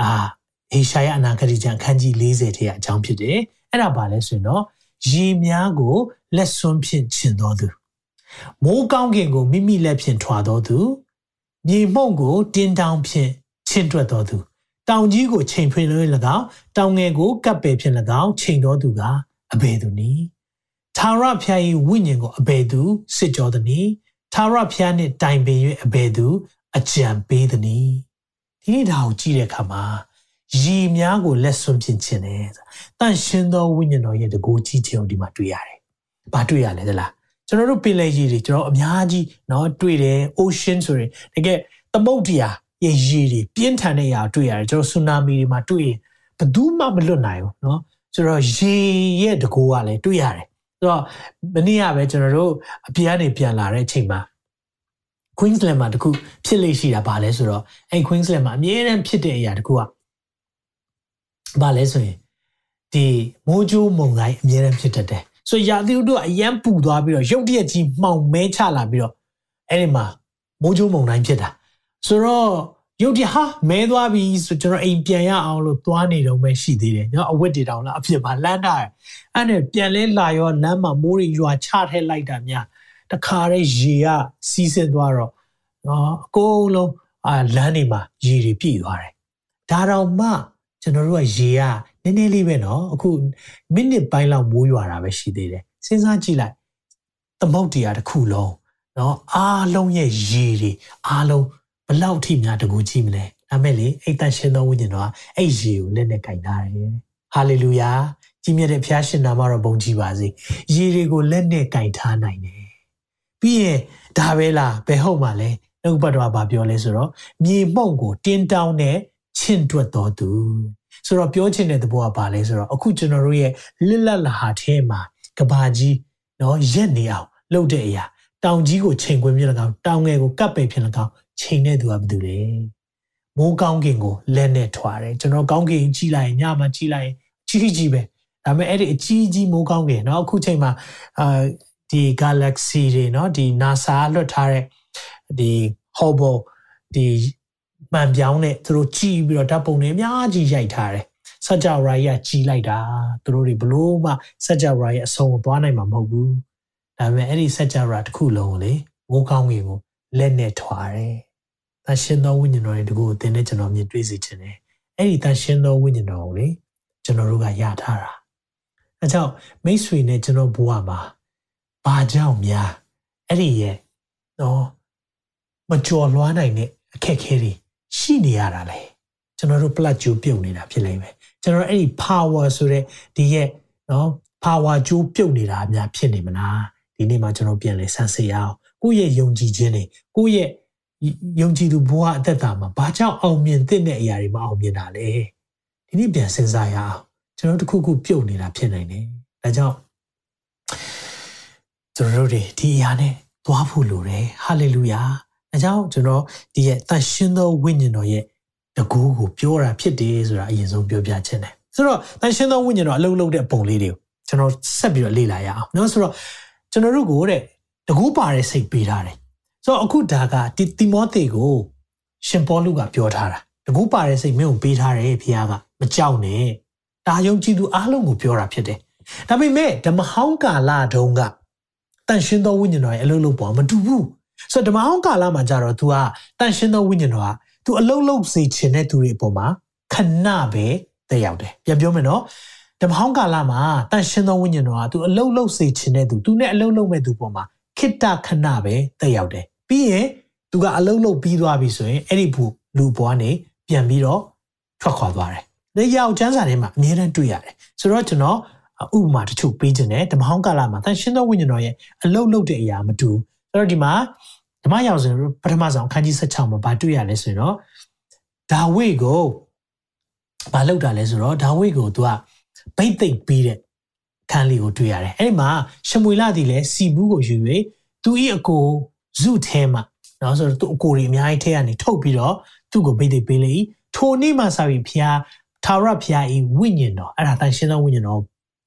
အာအေရှာယအနာဂတိကျမ်းအခန်းကြီး40ထဲကအကြောင်းဖြစ်တယ်အဲ့ဒါဘာလဲဆိုရင်တော့ရေများကိုလက်စွန်းဖြင့်ခြင်တော်သူမိုးကောင်းကင်ကိုမိမိလက်ဖြင့်ထွာတော်သူမြေမှုန့်ကိုတင်းတောင်ဖြင့်ချင့်တွက်တော်သူတောင်ကြီးကိုချိန်ဖွင့်လို့၎င်းတောင်ငယ်ကိုကပ်ပယ်ဖြင့်၎င်းချိန်တော်သူကအဘယ်သူနည်း သာရဖျား၏ဝိညာဉ်ကိုအဘယ်သူစစ်ကြောသည်နည်းသာရဖျားနှင့်တိုင်ပင်၍အဘယ်သူအကြံပေးသည်နည်းဒီနေ့ဒါကိုကြည့်တဲ့အခါမှာရည်များကိုလက်စွန့်ပြင်ခြင်းနဲ့တန်ရှင်သောဝိညာဉ်တော်ရဲ့တကူကြီးခြင်းကိုဒီမှာတွေ့ရတယ်။ဘာတွေ့ရလဲသလားကျွန်တော်တို့ပင်လယ်ရေတွေကျွန်တော်အများကြီးเนาะတွေ့တယ် ocean ဆိုရင်တကယ်သမုဒ္ဒရာရဲ့ရေတွေပြင်းထန်တဲ့အရာတွေ့ရတယ်ကျွန်တော်ဆူနာမီတွေမှာတွေ့ရင်ဘယ်သူမှမလွတ်နိုင်ဘူးเนาะဆိုတော့ရေရဲ့တကူကလည်းတွေ့ရတယ် ဆိုတော့မနေ့ကပဲကျွန်တော်တို့အပြားနေပြန်လာတဲ့အချိန်မှာ Queensland မှာတခုဖြစ်လေရှိတာဗာလဲဆိုတော့အဲ Queensland မှာအမြဲတမ်းဖြစ်တဲ့အရာတခုကဗာလဲဆိုရင်ဒီမိုးကြိုးမုန်တိုင်းအမြဲတမ်းဖြစ်တတ်တယ်ဆိုရာသီဥတုအရန်ပူသွားပြီးတော့ရုတ်တရက်ကြီးမှောင်မဲချလာပြီးတော့အဲ့ဒီမှာမိုးကြိုးမုန်တိုင်းဖြစ်တာဆိုတော့ ရုတ်တရက်ဟာမဲသွားပြီဆိုကျွန်တော်အိမ်ပြန်ရအောင်လို့သွားနေတော့ပဲရှိသေးတယ်နော်အဝတ်တွေတောင်လားအဖြစ်မှာလမ်းတာအဲ့နဲ့ပြန်လဲလာရောလမ်းမှာမိုးတွေရွာချထဲလိုက်တာများတခါတည်းရေကစီးဆင်းသွားတော့နော်အကုန်လုံးအာလမ်းတွေမှာရေတွေပြည့်သွားတယ်ဒါတော့မှကျွန်တော်တို့ကရေကနည်းနည်းလေးပဲနော်အခုမိနစ်ပိုင်းလောက်မိုးရွာတာပဲရှိသေးတယ်စဉ်းစားကြည့်လိုက်သမုတ်တရားတစ်ခုလုံးနော်အားလုံးရဲ့ရေတွေအားလုံး ဘလောက်ထိများတကူကြည့်မလဲဒါမဲ့လေအိတ်တန်ရှင်သောဝိညာဉ်တော်ကအဲ့ရေကိုလက်နဲ့ကင်ထားတယ်ဟာလေလုယာကြီးမြတ်တဲ့ဖျားရှင်နာမတော်ဘုန်းကြီးပါစေရေတွေကိုလက်နဲ့ကင်ထားနိုင်တယ်ပြီးရင်ဒါပဲလားဘယ်ဟုတ်မှလဲနှုတ်ပတ်တော်ကပြောလဲဆိုတော့မြေမှုန့်ကိုတင်းတောင်းတဲ့ချင့်တွက်တော်သူဆိုတော့ပြောချင်တဲ့သဘောကဘာလဲဆိုတော့အခုကျွန်တော်တို့ရဲ့လစ်လက်လာဟာထဲမှာကဘာကြီးနော်ရက်နေအောင်လုပ်တဲ့အရာတောင်ကြီးကိုချိန်ခွင်းပြ၎င်းတောင်ငယ်ကိုကပ်ပယ်ဖြစ်၎င်း ချိန်တဲ့သူကဘယ်သူလဲမိုးကောင်းကင်ကိုလက်နဲ့ထွာတယ်ကျွန်တော်ကောင်းကင်ကြီးလိုက်ညမှာကြီးလိုက်ကြီးကြီးပဲဒါပေမဲ့အဲ့ဒီအကြီးကြီးမိုးကောင်းကင်เนาะအခုချိန်မှာအာဒီ galaxy တွေเนาะဒီ NASA လွှတ်ထားတဲ့ဒီ Hubble ဒီမှန်ပြောင်းနဲ့သူတို့ကြည်ပြီးတော့ဓာတ်ပုံတွေအများကြီးရိုက်ထားတယ်စัจ java ကြီးကကြီးလိုက်တာသူတို့တွေဘလို့မှစัจ java ရဲ့အဆုံးကိုသွားနိုင်မှာမဟုတ်ဘူးဒါပေမဲ့အဲ့ဒီစัจ java တစ်ခုလုံးကိုလေမိုးကောင်းကြီးကိုလက်နဲ့ထွာတယ်တ န်ရှင်သောဝိညာဉ်တော်ရဲ့တကူကိုသင်နဲ့ကျွန်တော်မြင်တွေ့စေခြင်းတယ်အဲ့ဒီတန်ရှင်သောဝိညာဉ်တော်ကိုလေကျွန်တော်တို့ကရထားတာအဲကြောင့်မိတ်ဆွေနဲ့ကျွန်တော်ဘဝမှာဘာကြောင့်များအဲ့ဒီရဲ့နော်မကြော်လွှားနိုင်တဲ့အခက်အခဲတွေရှိနေရတာလေကျွန်တော်တို့ plat ကြိုးပြုတ်နေတာဖြစ်လိမ့်မယ်ကျွန်တော်အဲ့ဒီ power ဆိုတဲ့ဒီရဲ့နော် power ကြိုးပြုတ်နေတာအများဖြစ်နေမလားဒီနေ့မှာကျွန်တော်ပြန်လဲဆန်းစစ်ရအောင်ကိုယ့်ရဲ့ယုံကြည်ခြင်းတွေကိုယ့်ရဲ့ ယုံကြည်သူဘဝအသက်တာမှာဘာကြောင့်အောင်မြင်တဲ့အရာတွေမအောင်မြင်တာလဲဒီနေ့ပြန်စဉ်းစားရအောင်ကျွန်တော်တို့တစ်ခုခုပြုတ်နေတာဖြစ်နိုင်တယ်ဒါကြောင့်ကျွန်တော်တို့ဒီအရာနဲ့သွားဖို့လိုတယ်ဟာလေလုယာအဲကြောင့်ကျွန်တော်ဒီရဲ့တန်ရှင်းသောဝိညာဉ်တော်ရဲ့တကူကိုပြောတာဖြစ်တယ်ဆိုတာအရင်ဆုံးပြောပြချင်တယ်ဆိုတော့တန်ရှင်းသောဝိညာဉ်တော်အလုံးလုံးတဲ့ပုံလေးတွေကိုကျွန်တော်ဆက်ပြီးတော့လေ့လာရအောင်နော်ဆိုတော့ကျွန်တော်တို့ကိုတဲ့တကူပါတဲ့စိတ်ပေးထားတယ် ဆိုတော့အခုဒါကဒီတိမောသေကိုရှင်ပေါလုကပြောထားတာတကူပါတဲ့စိတ်မင်းကိုပေးထားတယ်ဖခင်ကမကြောက်နဲ့ဒါယုံကြည်သူအားလုံးကိုပြောတာဖြစ်တယ်ဒါပေမဲ့ဓမ္မဟောင်းကာလတုန်းကတန်ရှင်းသောဝိညာဉ်တော်ရဲ့အလုံးလုံးပေါ်မတူဘူးဆိုတော့ဓမ္မဟောင်းကာလမှာကြတော့ तू ကတန်ရှင်းသောဝိညာဉ်တော်က तू အလုံးလုံးစေခြင်းတဲ့သူတွေအပေါ်မှာခဏပဲတက်ရောက်တယ်ပြန်ပြောမယ်နော်ဓမ္မဟောင်းကာလမှာတန်ရှင်းသောဝိညာဉ်တော်က तू အလုံးလုံးစေခြင်းတဲ့သူ तू နဲ့အလုံးလုံးမဲ့သူပေါ်မှာခိတ္တခဏပဲတက်ရောက်တယ် ပြီးရင် तू ကအလုံးလုံးပြီးသွားပြီဆိုရင်အဲ့ဒီဘူးလူဘွားနေပြန်ပြီးတော့ထွက်ခွာသွားတယ်။ဒီရောက်ကျမ်းစာထဲမှာအမြဲတမ်းတွေ့ရတယ်။ဆိုတော့ကျွန်တော်ဥပမာတချို့ပေးခြင်းနဲ့ဓမ္မဟောင်းကာလမှာတန်ရှင်းသောဝိညာဉ်တော်ရဲ့အလုံးလုံးတဲ့အရာမတူဆိုတော့ဒီမှာဓမ္မရောက်စဉ်ပထမဆုံးအခန်းကြီး16မှာဗာတွေ့ရလဲဆိုရင်တော့ဒါဝိကိုဘာလုပ်တာလဲဆိုတော့ဒါဝိကိုသူကဗိတ်သိက်ပြီးတဲ့ခန်းလေးကိုတွေ့ရတယ်အဲ့ဒီမှာရှမွေလာသည်လဲစီဘူးကိုယူ၍သူဤအကို ဇုထဲမှာနော်ဆိုတော့သူအကိုတွေအများကြီးထဲကနေထုတ်ပြီးတော့သူ့ကိုဗိတ်သိက်ပေးလေထိုနေ့မှစပြီးဖျားထာဝရဖျားဤဝိညာဉ်တော်အဲ့ဒါတန်ရှင်းသောဝိညာဉ်တော်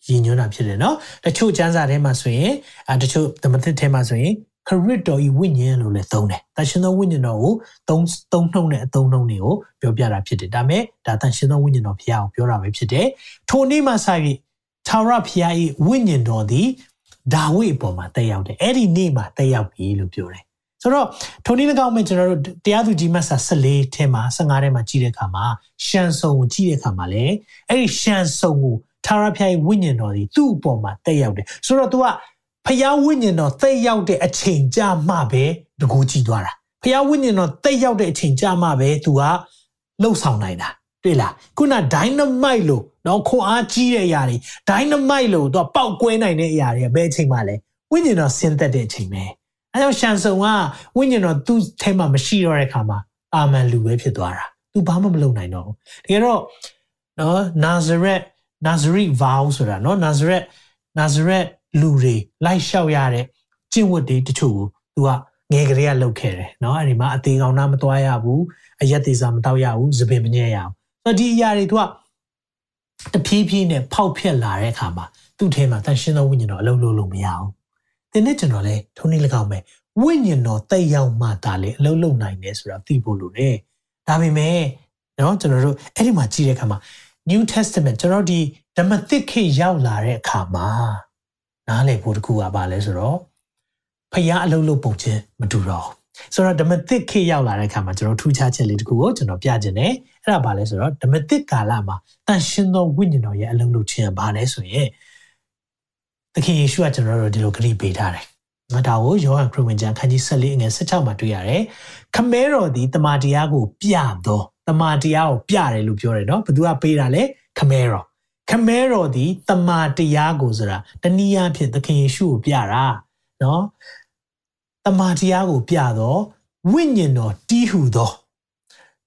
ရည်ညွှန်းတာဖြစ်တယ်နော်တချို့ကျမ်းစာထဲမှာဆိုရင်အဲတချို့သမထထဲမှာဆိုရင်ခရစ်တော်ဤဝိညာဉ်လို့လည်းသုံးတယ်။တန်ရှင်သောဝိညာဉ်တော်ကိုသုံးသုံးနှုံတဲ့အသုံးနှုံတွေကိုပြောပြတာဖြစ်တယ်။ဒါမဲ့ဒါတန်ရှင်သောဝိညာဉ်တော်ဖျားကိုပြောတာပဲဖြစ်တယ်။ထိုနေ့မှစပြီးသာရဖျားဤဝိညာဉ်တော်သည် ဒါဝိအပေါ်မှာတက်ရောက်တယ်။အဲ့ဒီနေ့မှာတက်ရောက်ပြီလို့ပြောတယ်။ဆိုတော့ထိုနည်း၎င်းမဲ့ကျွန်တော်တို့တရားသူကြီးမတ်စာ14ထဲမှာ15ထဲမှာကြည့်တဲ့အခါမှာရှန်ဆုံကိုကြည့်တဲ့အခါမှာလေအဲ့ဒီရှန်ဆုံကိုထာဝရဘုရားဝိညာဉ်တော်ဒီသူ့အပေါ်မှာတက်ရောက်တယ်ဆိုတော့ तू ကဖျားဝိညာဉ်တော်တက်ရောက်တဲ့အချိန်ကြာမှပဲတကူကြည့်သွားတာဖျားဝိညာဉ်တော်တက်ရောက်တဲ့အချိန်ကြာမှပဲ तू ကလှုပ်ဆောင်နိုင်တာတွေ့လားခုန dynamite လို့ တော့ခွန်အားကြီးတဲ့အရာတွေ dynamite လို့သူကပောက်ကွဲနိုင်တဲ့အရာတွေဘယ်အချိန်မှလဲဝိညာဉ်တော်ဆင်းသက်တဲ့အချိန်ပဲအဲကြောင့်ရှန်ဆုံကဝိညာဉ်တော်သူ့ထဲမှာမရှိတော့တဲ့ခါမှာအာမန်လူပဲဖြစ်သွားတာသူဘာမှမလုပ်နိုင်တော့ဘူးတကယ်တော့နော် Nazareth Nazareth vow ဆိုတာနော် Nazareth Nazareth လူတွေလိုက်လျှောက်ရတဲ့ကျင့်ဝတ်တွေတချို့ကိုသူကငယ်ကလေးကလုပ်ခဲ့တယ်နော်အဲ့ဒီမှာအသေးကောင်နာမသွားရဘူးအရက်သေးစာမတောက်ရဘူးသပင်မညဲ့ရအောင်ဆိုတော့ဒီအရာတွေသူက တဖြည်းဖြည်းနဲ့ဖောက်ဖျက်လာတဲ့အခါမှာသူ့ထဲမှာတန်ရှင်းသောဝိညာဉ်တော်အလုံးလုံးလို့မရဘူး။ဒီနေ့ကျွန်တော်လည်းထုံးနေ၎င်းပဲဝိညာဉ်တော်တိတ်ရောက်မှဒါလေအလုံးလုံးနိုင်တယ်ဆိုတာသိဖို့လိုတယ်။ဒါပေမဲ့နော်ကျွန်တော်တို့အဲ့ဒီမှာကြည့်တဲ့အခါမှာ New Testament ကျွန်တော်ဒီဓမ္မသစ်ခေတ်ရောက်လာတဲ့အခါမှာနားလည်ဖို့တခုကပါလဲဆိုတော့ဖျားအလုံးလုံးပုံချင်းမတူတော့ဆိုတော့ဓမ္မသစ်ခေတ်ရောက်လာတဲ့အခါမှာကျွန်တော်ထူးခြားချက်လေးတခုကိုကျွန်တော်ပြခြင်းတယ် အဲ့ဒါဘာလဲဆိုတော့ဓမ္မသစ်ကာလမှာတန်ရှင်သောဝိညာဉ်တော်ရဲ့အလုံးလုံးခြင်းဘာလဲဆိုရင်သခင်ယေရှုကကျွန်တော်တို့ဒီလိုဂရုပေးထားတယ်ငါဒါကိုယောဟန်ခရစ်ဝင်ကျမ်းခန်းကြီး14အငယ်16မှာတွေ့ရတယ်ခမဲတော်ဒီတမန်တရားကိုပြတော့တမန်တရားကိုပြတယ်လို့ပြောတယ်နော်ဘသူကပေးတာလဲခမဲတော်ခမဲတော်ဒီတမန်တရားကိုဆိုတာတနည်းအားဖြင့်သခင်ယေရှုကိုပြတာနော်တမန်တရားကိုပြတော့ဝိညာဉ်တော်တီးဟူသော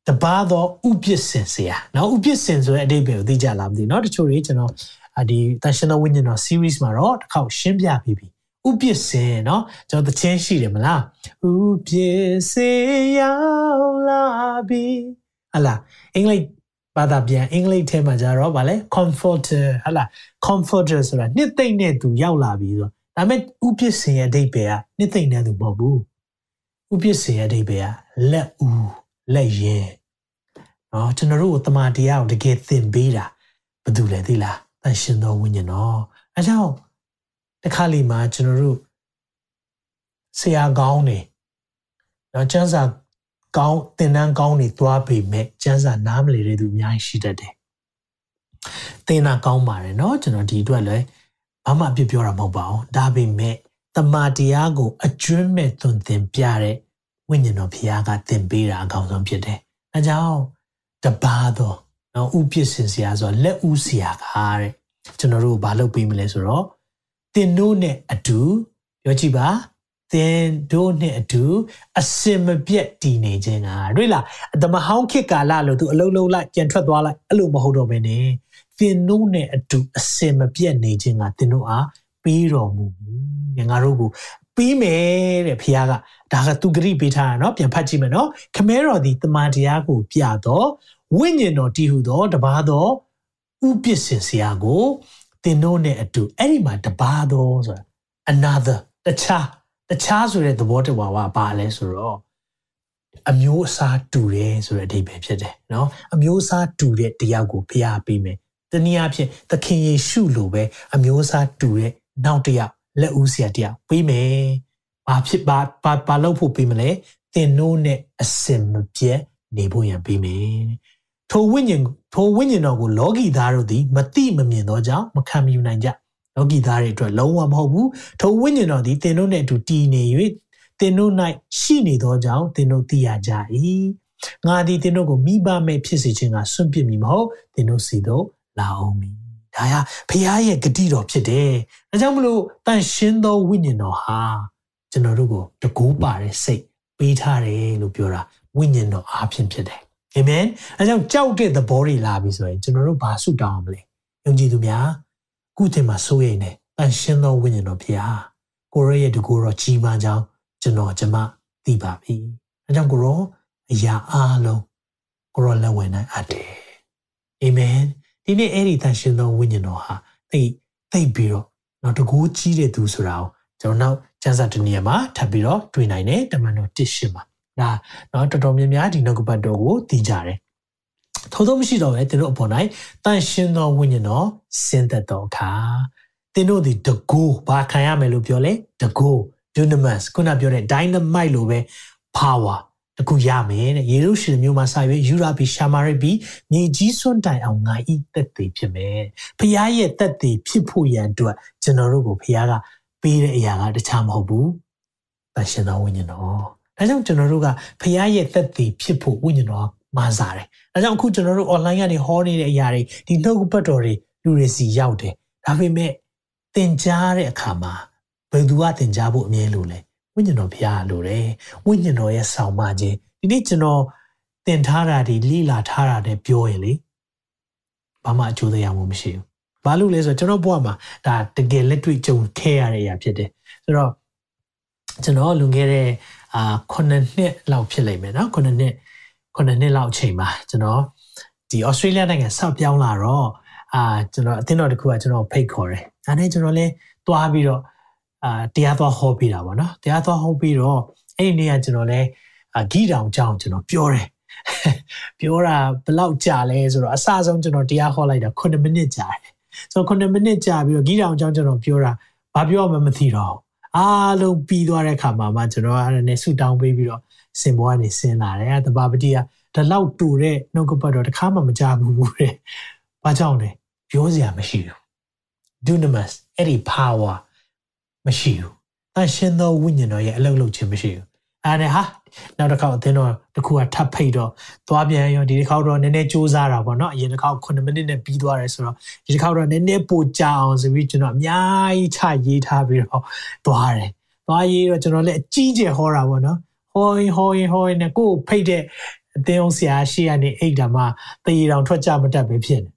တပါသောဥပစ္စင်ဆရာเนาะဥပစ္စင်ဆိုတဲ့အဓိပ္ပာယ်ကိုသိကြလားမသိเนาะတချို့တွေကျွန်တော်ဒီတန်ရှင်သောဝိညာဉ်တော် series မှာတော့တစ်ခေါက်ရှင်းပြပြီးပြီဥပစ္စင်เนาะကျွန်တော်သချင်းရှိတယ်မလားဥပစ္စင်ရောက်လာပြီဟလာအင်္ဂလိပ်ဘာသာပြန်အင်္ဂလိပ်ထဲမှာကြတော့ဗာလဲ comforter ဟလာ comforter ဆိုတာနှစ်သိမ့်တဲ့သူရောက်လာပြီဆိုဒါပေမဲ့ဥပစ္စင်ရဲ့အဓိပ္ပာယ်ကနှစ်သိမ့်တဲ့သူမဟုတ်ဘူးဥပစ္စင်ရဲ့အဓိပ္ပာယ်ကလက်ဦး လက်ရင်နော်ကျွန်တော်တို့ကိုတမန်တရားကိုတကယ်သင်ပေးတာဘာလို့လဲသိလားတန်ရှင်တော်ဝိညာဉ်တော်အဲကြောင့်တစ်ခါလီမှာကျွန်တော်တို့ဆရာကောင်းနေနော်ကျမ်းစာကောင်းသင်တန်းကောင်းနေသွားပေမဲ့ကျမ်းစာနားမလည်တဲ့သူအများကြီးရှိတတ်တယ်သင်တာကောင်းပါတယ်နော်ကျွန်တော်ဒီအတွက်လည်းဘာမှအပြစ်ပြောတာမဟုတ်ပါဘူးဒါပေမဲ့တမာတရားကိုအကျွမ်းမဲ့သွန်သင်ပြတဲ့ ဝိညာဉ်တော်ဘုရားကသင်ပေးတာအကောင်းဆုံးဖြစ်တယ်။အဲကြောင့်တပါတော့နော်ဥပစ္စင်ဆရာဆိုလက်ဥဆရာကတဲ့ကျွန်တော်တို့ဘာလုပ်ပေးမလဲဆိုတော့သင်တို့နဲ့အတူပြောကြည့်ပါသင်တို့နဲ့အတူအစင်မပြတ်တည်နေခြင်းကတွေ့လားအတမဟောင်းခေတ်ကာလလို့သူအလုံးလုံးလိုက်ကြံထွက်သွားလိုက်အဲ့လိုမဟုတ်တော့ဘဲနဲ့သင်တို့နဲ့အတူအစင်မပြတ်နေခြင်းကသင်တို့အားပေးတော်မူပြီငါတို့ကို ပြီးမယ်တဲ့ဖခင်ကဒါကသူဂရိပေးထားတာเนาะပြန်ဖတ်ကြည့်မယ်เนาะခမဲတော်ဒီတမန်တရားကိုပြတော့ဝိညာဉ်တော်တည်ဟူသောတပါးသောဥပစ္စင်ဆရာကိုတင်တို့နဲ့အတူအဲ့ဒီမှာတပါးသောဆိုတာ another တခြားတခြားဆိုတဲ့သဘောတဘာဝပါလဲဆိုတော့အမျိုးအစားတူတယ်ဆိုတဲ့အဓိပ္ပာယ်ဖြစ်တယ်เนาะအမျိုးအစားတူတဲ့တရားကိုဖျားပေးမယ်တနည်းအားဖြင့်သခင်ယေရှုလိုပဲအမျိုးအစားတူတဲ့နောက်တစ်ယောက် လက်ဦးဆရာတရားပေးမယ်။ဘာဖြစ်ဘာဘာဘာလုပ်ဖို့ပေးမလဲ။သင်တို့နဲ့အစင်မပြတ်နေဖို့ရန်ပေးမယ်။ထိုဝိညာဉ်ထိုဝိညာဉ်တော်ကိုလောကီသားတို့သည်မတိမမြင်သောကြောင့်မခံမယူနိုင်ကြ။လောကီသားတွေအတွက်လုံးဝမဟုတ်ဘူး။ထိုဝိညာဉ်တော်သည်သင်တို့နဲ့အတူတည်နေ၍သင်တို့၌ရှိနေသောကြောင့်သင်တို့သိရကြ၏။ငါသည်သင်တို့ကိုမိဘမဲ့ဖြစ်စေခြင်းကစွန့်ပစ်မိမဟုတ်သင်တို့စီတို့လာအောင်မည် ဒါဟာဖခင်ရဲ့ဂတိတော်ဖြစ်တယ်။ဒါကြောင့်မလို့တန်ရှင်းသောဝိညာဉ်တော်ဟာကျွန်တော်တို့ကိုတကူးပါတဲ့စိတ်ပေးထားတယ်လို့ပြောတာဝိညာဉ်တော်အားဖြင့်ဖြစ်တယ်။အာမင်။အဲကြောင့်ကြောက်တဲ့သဘောတွေလာပြီဆိုရင်ကျွန်တော်တို့ဘာဆုတောင်းမလဲ။ယုံကြည်သူများခုတင်မှာစိုးရိမ်နေတန်ရှင်းသောဝိညာဉ်တော်ဖခင်ကိုရရဲ့တကူတော်ကြီးမားကြောင်းကျွန်တော်ကျမသိပါပြီ။အဲကြောင့်ကိုရောအရာအားလုံးကိုရောလက်ဝင်နိုင်အပ်တယ်။အာမင်။ ဒီနေ့အဲ့ဒီတန်ရှင်သောဝိညာဉ်တော်ဟာသိသိပြီးတော့နော်တကူကြီးတဲ့သူဆိုတာကိုကျွန်တော်နောက်ကျမ်းစာတနည်းမှာထပ်ပြီးတော့တွေ့နိုင်တယ်တမန်တော်တစ်ရှင်မှာဒါနော်တော်တော်များများဒီနောက်ကပတ်တော်ကိုသိကြတယ်ထို့သောမရှိတော့ပဲသင်တို့အပေါ်၌တန်ရှင်သောဝိညာဉ်တော်ဆင်းသက်တော်အခါသင်တို့ဒီတကူဘာခံရမယ်လို့ပြောလဲတကူ dunamis ခုနပြောတဲ့ dynamite လို့ပဲ power တခုရမယ်တဲ့ယေရုရှလင်မြို့မှာစာရွက်ယူရာဘီရှာမာရိဘီမြေကြီးစွန့်တိုင်အောင်ငါဤတက်သေးဖြစ်မယ်ဖခင်ရဲ့တက်သေးဖြစ်ဖို့ရန်အတွက်ကျွန်တော်တို့ကိုဖခင်ကပေးတဲ့အရာကတခြားမဟုတ်ဘူးတန်ရှင်တော်ဝိညာဉ်တော်ဒါကြောင့်ကျွန်တော်တို့ကဖခင်ရဲ့တက်သေးဖြစ်ဖို့ဝိညာဉ်တော်မာစားတယ်ဒါကြောင့်အခုကျွန်တော်တို့ online ကနေဟောနေတဲ့အရာတွေဒီနှုတ်ပတ်တော်တွေလူတွေစီရောက်တယ်ဒါပေမဲ့သင်ကြားတဲ့အခါမှာဘယ်သူကသင်ကြားဖို့အမြဲလိုလဲ ဝိညာဉ်တော်ဘုရားလိုတယ်ဝိညာဉ်တော်ရဲ့ဆောင်မခြင်းဒီနေ့ကျွန်တော်သင်ထားတာဒီလိလာထားတာနဲ့ပြောရင်လေဘာမှအကျိုးတရားမှမရှိဘူးဘာလို့လဲဆိုတော့ကျွန်တော်ဘဝမှာဒါတကယ်လက်တွေ့ကြုံခဲ့ရတဲ့အရာဖြစ်တယ်ဆိုတော့ကျွန်တော်လွန်ခဲ့တဲ့အာ9နှစ်လောက်ဖြစ်လိမ့်မယ်နော်9နှစ်9နှစ်လောက်အချိန်မှာကျွန်တော်ဒီဩစတြေးလျနိုင်ငံဆောက်ပြောင်းလာတော့အာကျွန်တော်အသင်းတော်တစ်ခုကကျွန်တော်ဖိတ်ခေါ်တယ်။ဒါနဲ့ကျွန်တော်လည်းတွားပြီးတော့ အာတရားသွားဟောပေးတာပေါ့နော်။တရားသွားဟောပြီးတော့အဲ့ဒီနေ့ကကျွန်တော်လည်းဂီတောင်ကြောင်းကျွန်တော်ပြောတယ်။ပြောတာဘယ်လောက်ကြာလဲဆိုတော့အစဆုံးကျွန်တော်တရားဟောလိုက်တာ9မိနစ်ကြာတယ်။ဆိုတော့9မိနစ်ကြာပြီးတော့ဂီတောင်ကြောင်းကျွန်တော်ပြောတာဘာပြောမှမသိတော့အားလုံးပြီးသွားတဲ့ခါမှာမှကျွန်တော်အဲ့ဒါနဲ့ဆူတောင်းပေးပြီးတော့စင်ပေါ်ကနေဆင်းလာတယ်။တဘာပတိကဒီလောက်တူတဲ့နှုတ်ကပတ်တော့တခါမှမကြားဘူးတဲ့။ဘာကြောင့်လဲပြောစရာမရှိဘူး dunamis အဲ့ဒီ power မရှိဘူးအရှင်သောဝိညာဉ်တော်ရဲ့အလုပ်လုပ်ခြင်းမရှိဘူးအဲ့ဒါဟာနောက်တစ်ခေါက်အသင်းတော်တစ်ခုကထပ်ဖိတ်တော့သွားပြန်ရောဒီတစ်ခေါက်တော့နည်းနည်းစူးစမ်းတာပေါ့နော်အရင်တစ်ခေါက်9မိနစ်နဲ့ပြီးသွားတယ်ဆိုတော့ဒီတစ်ခေါက်တော့နည်းနည်းပိုကြာအောင်ဆိုပြီးကျွန်တော်အများကြီးချရေးထားပြီးတော့သွားတယ်သွားရေးတော့ကျွန်တော်လည်းအကြီးကျယ်ဟောတာပေါ့နော်ဟောရင်ဟောရင်ဟောရင်ကိုယ်ဖိတ်တဲ့အသင်းအောင်ဆရာရှိရနေအိတ်တာမှတရေတောင်ထွက်ကြမတတ်ပဲဖြစ်နေ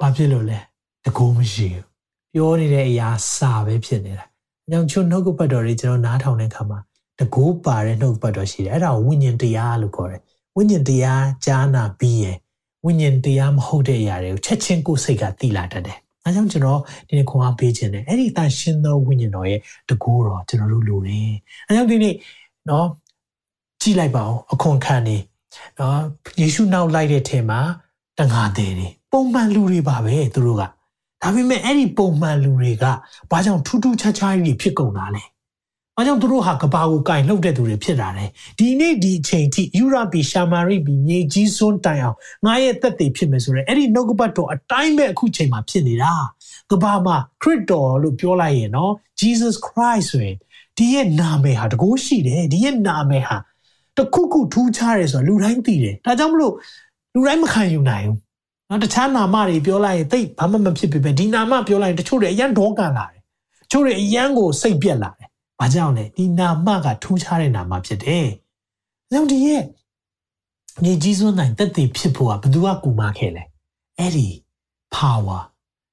ဘာဖြစ်လို့လဲတကူမရှိဘူး ပြောနေတဲ့အရာစာပဲဖြစ်နေတာ။ကြောင့်ချုံနှုတ်ကပတ်တော်တွေကျွန်တော်နားထောင်တဲ့အခါမှာတကူပါတဲ့နှုတ်ပတ်တော်ရှိတယ်။အဲ့ဒါကိုဝိညာဉ်တရားလို့ခေါ်တယ်။ဝိညာဉ်တရားကြားနာပြီးရင်ဝိညာဉ်တရားမဟုတ်တဲ့အရာတွေကိုချက်ချင်းကိုယ်စိတ်ကသိလာတတ်တယ်။အဲကြောင့်ကျွန်တော်ဒီနေ့ခွန်အားပေးခြင်းတယ်။အဲ့ဒီတန်ရှင်းသောဝိညာဉ်တော်ရဲ့တကူတော်ကျွန်တော်တို့လိုတယ်။အဲကြောင့်ဒီနေ့နော်ကြည့်လိုက်ပါဦးအခွန်ခံနေနော်ယေရှုနောက်လိုက်တဲ့ထဲမှာတန်ခါသေးတယ်ပုံမှန်လူတွေပါပဲသူတို့က ဒါပေမဲ့အဲ့ဒီပုံမှန်လူတွေကဘာကြောင့်ထူးထူးခြားခြားကြီးဖြစ်ကုန်တာလဲ။ဘာကြောင့်သူတို့ဟာကဘာကိုကင်လှုပ်တဲ့သူတွေဖြစ်တာလဲ။ဒီနေ့ဒီအချိန်ထိယူရာပီရှာမာရိပီမြေကြီးစွန်းတိုင်အောင်ငါရဲ့သက်သေဖြစ်မယ်ဆိုရင်အဲ့ဒီနှုတ်ကပတ်တော်အတိုင်းပဲအခုချိန်မှာဖြစ်နေတာ။ကဘာမှာခရစ်တော်လို့ပြောလိုက်ရင်နော် Jesus Christ ဆိုရင်ဒီရဲ့နာမည်ဟာတကိုးရှိတယ်ဒီရဲ့နာမည်ဟာတခုခုထူးခြားတယ်ဆိုတာလူတိုင်းသိတယ်။ဒါကြောင့်မလို့လူတိုင်းမခံယူနိုင်ဘူး နော်တခြားနာမတွေပြောလိုက်ရင်သိဘာမှမဖြစ်ဖြစ်ပဲဒီနာမပြောလိုက်ရင်တချို့တွေအရန်ဒေါကန်လာတယ်တချို့တွေအရန်ကိုစိတ်ပြက်လာတယ်ဘာကြောင့်လဲဒီနာမကထူးခြားတဲ့နာမဖြစ်တယ်။ကြောင့်ဒီရဲ့ညီကြီးစွန်းနိုင်တက်တည်ဖြစ်ဖို့ကဘယ်သူကကူမခဲ့လဲအဲ့ဒီ power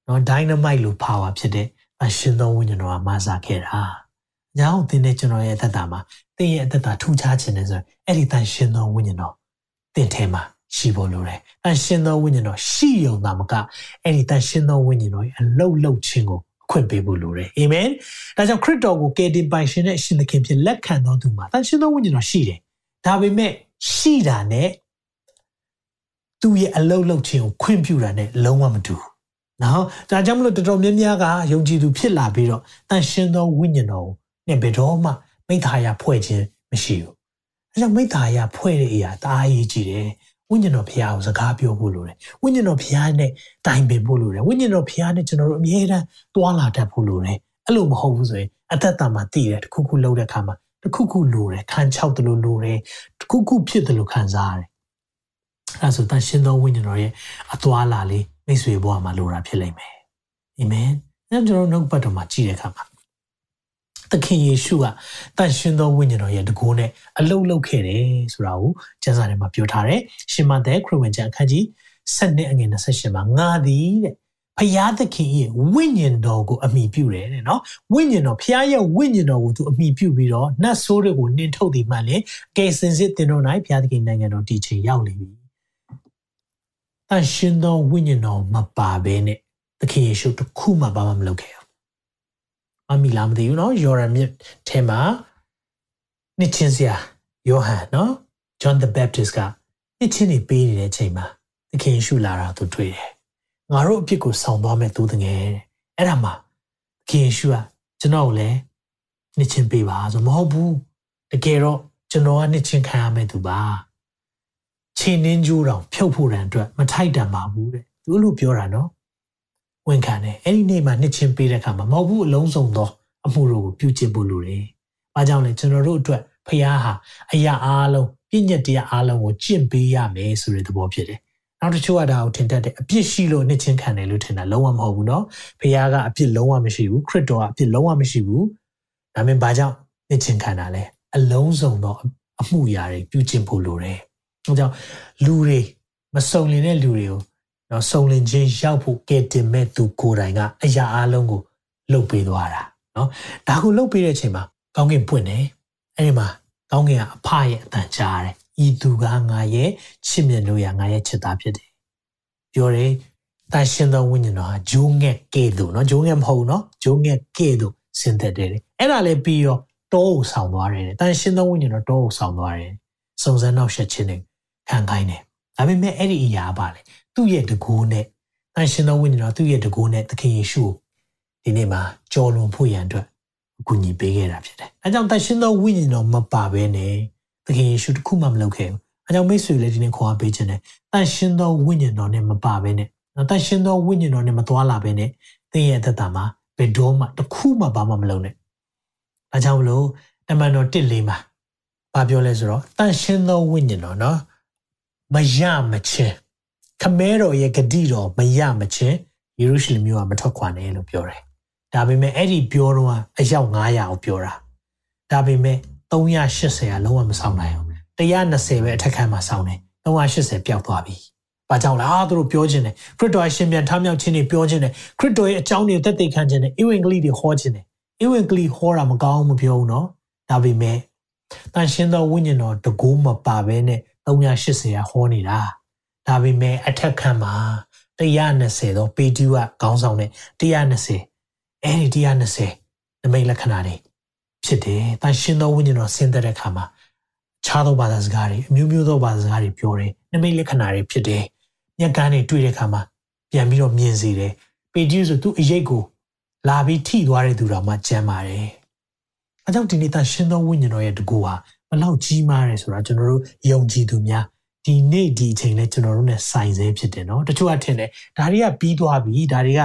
နော် dynamite လို့ power ဖြစ်တဲ့အရှင်သောဝိညာဉ်တော်ကမဆာခဲ့တာ။ညာအောင်သင်တဲ့ကျွန်တော်ရဲ့အသက်တာမှာသင်ရဲ့အသက်တာထူးခြားခြင်းနဲ့ဆိုအဲ့ဒီတန်ရှင်သောဝိညာဉ်တော်သင်ထဲမှာ ရှိဖို့လိုတယ်။တန်ရှင်သောဝိညာဉ်တော်ရှိယုံတာမကအဲ့ဒီတန်ရှင်သောဝိညာဉ်တော်ရဲ့အလုတ်လုတ်ခြင်းကိုအခွင့်ပေးဖို့လိုတယ်။အာမင်။ဒါကြောင့်ခရစ်တော်ကိုကယ်တင်ပိုင်ရှင်တဲ့အရှင်သခင်ဖြစ်လက်ခံတော်သူမှာတန်ရှင်သောဝိညာဉ်တော်ရှိတယ်။ဒါပေမဲ့ရှိတာနဲ့သူ့ရဲ့အလုတ်လုတ်ခြင်းကိုခွင့်ပြုတာနဲ့လုံးဝမတူဘူး။နော်ဒါကြောင့်မလို့တော်တော်များများကယုံကြည်သူဖြစ်လာပြီးတော့တန်ရှင်သောဝိညာဉ်တော်ကိုနဲ့ဘယ်တော့မှမိသားရဖွဲ့ခြင်းမရှိဘူး။အဲကြောင့်မိသားရဖွဲ့တဲ့အရာတအားရေးကြည့်တယ် ဝိညာဉ်တော်ဘုရားကိုစကားပြောဖို့လိုတယ်ဝိညာဉ်တော်ဘုရားနဲ့တိုင်ပင်ဖို့လိုတယ်ဝိညာဉ်တော်ဘုရားနဲ့ကျွန်တော်တို့အမြဲတမ်းတွာလာတတ်ဖို့လိုတယ်အဲ့လိုမဟုတ်ဘူးဆိုရင်အသက်တာမှာတည်တယ်တခုခုလုပ်တဲ့အခါမှာတခုခုလိုတယ်ခံချောက်တယ်လို့လိုတယ်တခုခုဖြစ်တယ်လို့ခံစားရတယ်အဲဆိုတန်ရှင်သောဝိညာဉ်တော်ရဲ့အသွာလာလေးမိတ်ဆွေဘဝမှာလိုတာဖြစ်လိမ့်မယ်အာမင်အဲ့ကျွန်တော်နှုတ်ပတ်တော်မှာကြည့်တဲ့အခါမှာ သခင်ယေရှုကတန်ရှင်သောဝိညာဉ်တော်ရဲ့တကူနဲ့အလုတ်လုတ်ခဲ့တယ်ဆိုတာကိုကျမ်းစာထဲမှာပြောထားတယ်။ရှင်မသက်ခရစ်ဝင်ကျမ်းအခန်းကြီး7အငယ်28မှာငါသည်တဲ့ဖျားသခင်ရဲ့ဝိညာဉ်တော်ကိုအမိပြုတယ်တဲ့နော်ဝိညာဉ်တော်ဖျားရဲ့ဝိညာဉ်တော်ကိုသူအမိပြုပြီးတော့နတ်ဆိုးတွေကိုနှင်ထုတ်သည်မှလည်းကယ်စင်စစ်တင်တော်၌ဖျားသခင်နိုင်ငံတော်တည်ခြင်းရောက်လိမ့်မည်။အရှင်သောဝိညာဉ်တော်မပါဘဲနဲ့သခင်ယေရှုတခုမှဘာမှမလုပ်ခဲ့ မမီလားမသိဘူးเนาะယော်ရန်မြစ်ထဲမှာနှစ်ချင်းစရာယောဟန်เนาะ John the Baptist ကနှစ်ချင်းတွေပေးနေတဲ့အချိန်မှာသခင်ယေရှုလာတာသူတွေ့တယ်ငါတို့အဖြစ်ကိုဆောင်သွားမဲ့သူတငယ်အဲ့ဒါမှသခင်ယေရှုကကျွန်တော်ကိုလည်းနှစ်ချင်းပေးပါဆိုမဟုတ်ဘူးတကယ်တော့ ကျွန်တော်ကနှစ်ချင်းခံရမယ့်သူပါခြေနှင်းကြိုးတောင်ဖြုတ်ဖို့တန်အတွက်မထိုက်တန်ပါဘူးတဲ့သူလို့ပြောတာနော် ဝန်ခံတယ်အဲ့ဒီနေ့မှာနှစ်ချင်းပေးတဲ့အခါမှာမဟုတ်ဘူးအလုံးစုံသောအမှုတို့ကိုပြုကျင့်ဖို့လိုတယ်။ဘာကြောင့်လဲကျွန်တော်တို့အတွက်ဖခင်ဟာအရာအားလုံးပြည့်ညက်တရားအားလုံးကိုကျင့်ပေးရမယ်ဆိုတဲ့သဘောဖြစ်တယ်။နောက်တစ်ချို့ကဒါကိုထင်တတ်တယ်အပြစ်ရှိလို့နှစ်ချင်းခံတယ်လို့ထင်တာလုံးဝမဟုတ်ဘူးเนาะ။ဖခင်ကအပြစ်လုံးဝမရှိဘူးခရစ်တော်ကအပြစ်လုံးဝမရှိဘူး။ဒါမင်းဘာကြောင့်နှစ်ချင်းခံတာလဲ။အလုံးစုံသောအမှုရာတွေပြုကျင့်ဖို့လိုတယ်။ဒါကြောင့်လူတွေမစုံလင်တဲ့လူတွေကို နော်စုံလင်ခြင်းရောက်ဖို့ကဲတင်မဲ့သူကိုယ်တိုင်ကအရာအလုံးကိုလှုပ်ပေးသွားတာနော်ဒါကိုလှုပ်ပေးတဲ့အချိန်မှာကောင်းကင်ပွင့်တယ်အဲ့ဒီမှာကောင်းကင်ကအဖရဲ့အတန်ကြားတယ်ဤသူကငါရဲ့ချစ်မြတ်လို့ရငါရဲ့ချစ်သားဖြစ်တယ်ပြောတယ်တန်ရှင်သောဝိညာဉ်တော်ဟာဂျိုးငက်ကဲ့သို့နော်ဂျိုးငက်မဟုတ်နော်ဂျိုးငက်ကဲ့သို့ဆင်းသက်တယ်အဲ့ဒါလည်းပြီးရောတောကိုဆောင်သွားတယ်တန်ရှင်သောဝိညာဉ်တော်တောကိုဆောင်သွားတယ်စုံစမ်းနောက်ဆက်ခြင်းနဲ့ခံခိုင်းတယ်ဒါပေမဲ့အဲ့ဒီအရာပါလေ သူ့ရဲ့တကူနဲ့တန်ရှင်သောဝိညာဉ်တော်သူ့ရဲ့တကူနဲ့သခင်ယေရှုကိုဒီနေ့မှာကြော်လွန်ဖို့ရန်အတွက်အကူအညီပေးခဲ့တာဖြစ်တယ်။အဲကြောင့်တန်ရှင်သောဝိညာဉ်တော်မပါဘဲနဲ့သခင်ယေရှုတခုမှမလုပ်ခဲ့ဘူး။အဲကြောင့်မိတ်ဆွေလည်းဒီနေ့ခေါ်အားပေးခြင်းနဲ့တန်ရှင်သောဝိညာဉ်တော်နဲ့မပါဘဲနဲ့တန်ရှင်သောဝိညာဉ်တော်နဲ့မသွားလာဘဲနဲ့သင်ရဲ့အသက်တာမှာဘယ်တော့မှတခုမှဘာမှမလုပ်နဲ့။အဲကြောင့်မလို့တမန်တော်1လေးမှာဘာပြောလဲဆိုတော့တန်ရှင်သောဝိညာဉ်တော်နော်မရမချင်း ခမဲတော်ရဲ့ဂတိတော်မရမချင်းယေရုရှလင်မြို့ကမထွက်ခွာနဲ့လို့ပြောတယ်။ဒါပေမဲ့အဲ့ဒီပြောတော့အယောက်900ကိုပြောတာ။ဒါပေမဲ့380ကလုံးဝမဆောင်နိုင်ဘူး။120ပဲအထက်ခန်းမှာဆောင်တယ်။380ပျောက်သွားပြီ။ဘာကြောင့်လဲအာသူတို့ပြောခြင်းတယ်ခရစ်တော်ရဲ့ရှင်ပြန်ထမြောက်ခြင်းတွေပြောခြင်းတယ်ခရစ်တော်ရဲ့အကြောင်းတွေသက်သေခံခြင်းတယ်ဧဝံဂေလိတွေဟောခြင်းတယ်ဧဝံဂေလိဟောတာမကောင်းမပြောဘူးနော်ဒါပေမဲ့တန်ရှင်းသောဝိညာဉ်တော်တကူမပါဘဲနဲ့380ကဟောနေတာ ဒါပေမဲ့အထက်ခန်းမှာ120တော့ပေတူးကခေါင်းဆောင်တဲ့120အဲ့ဒီ120နမိတ်လက္ခဏာတွေဖြစ်တယ်။တန်ရှင်းသောဝိညာဉ်တော်ဆင်းသက်တဲ့အခါမှာခြားသောဘာသာစကားတွေအမျိုးမျိုးသောဘာသာစကားတွေပြောတယ်။နမိတ်လက္ခဏာတွေဖြစ်တယ်။ညက်ကန်းတွေတွေ့တဲ့အခါမှာပြန်ပြီးတော့မြင်စေတယ်။ပေတူးဆိုသူအရေးကိုလာပြီးထိသွားတဲ့သူတော်မှကြမ်းပါတယ်။အဲကြောင့်ဒီနေ့တန်ရှင်းသောဝိညာဉ်တော်ရဲ့တကူဟာဘလောက်ကြီးမားတယ်ဆိုတာကျွန်တော်တို့ယုံကြည်သူများ ဒီနေ့ဒီအချိန်လဲကျွန်တော်တို့ ਨੇ ဆိုင်ဆဲဖြစ်တယ်နော်တချို့ကထင်တယ်ဒါတွေကပြီးသွားပြီဒါတွေက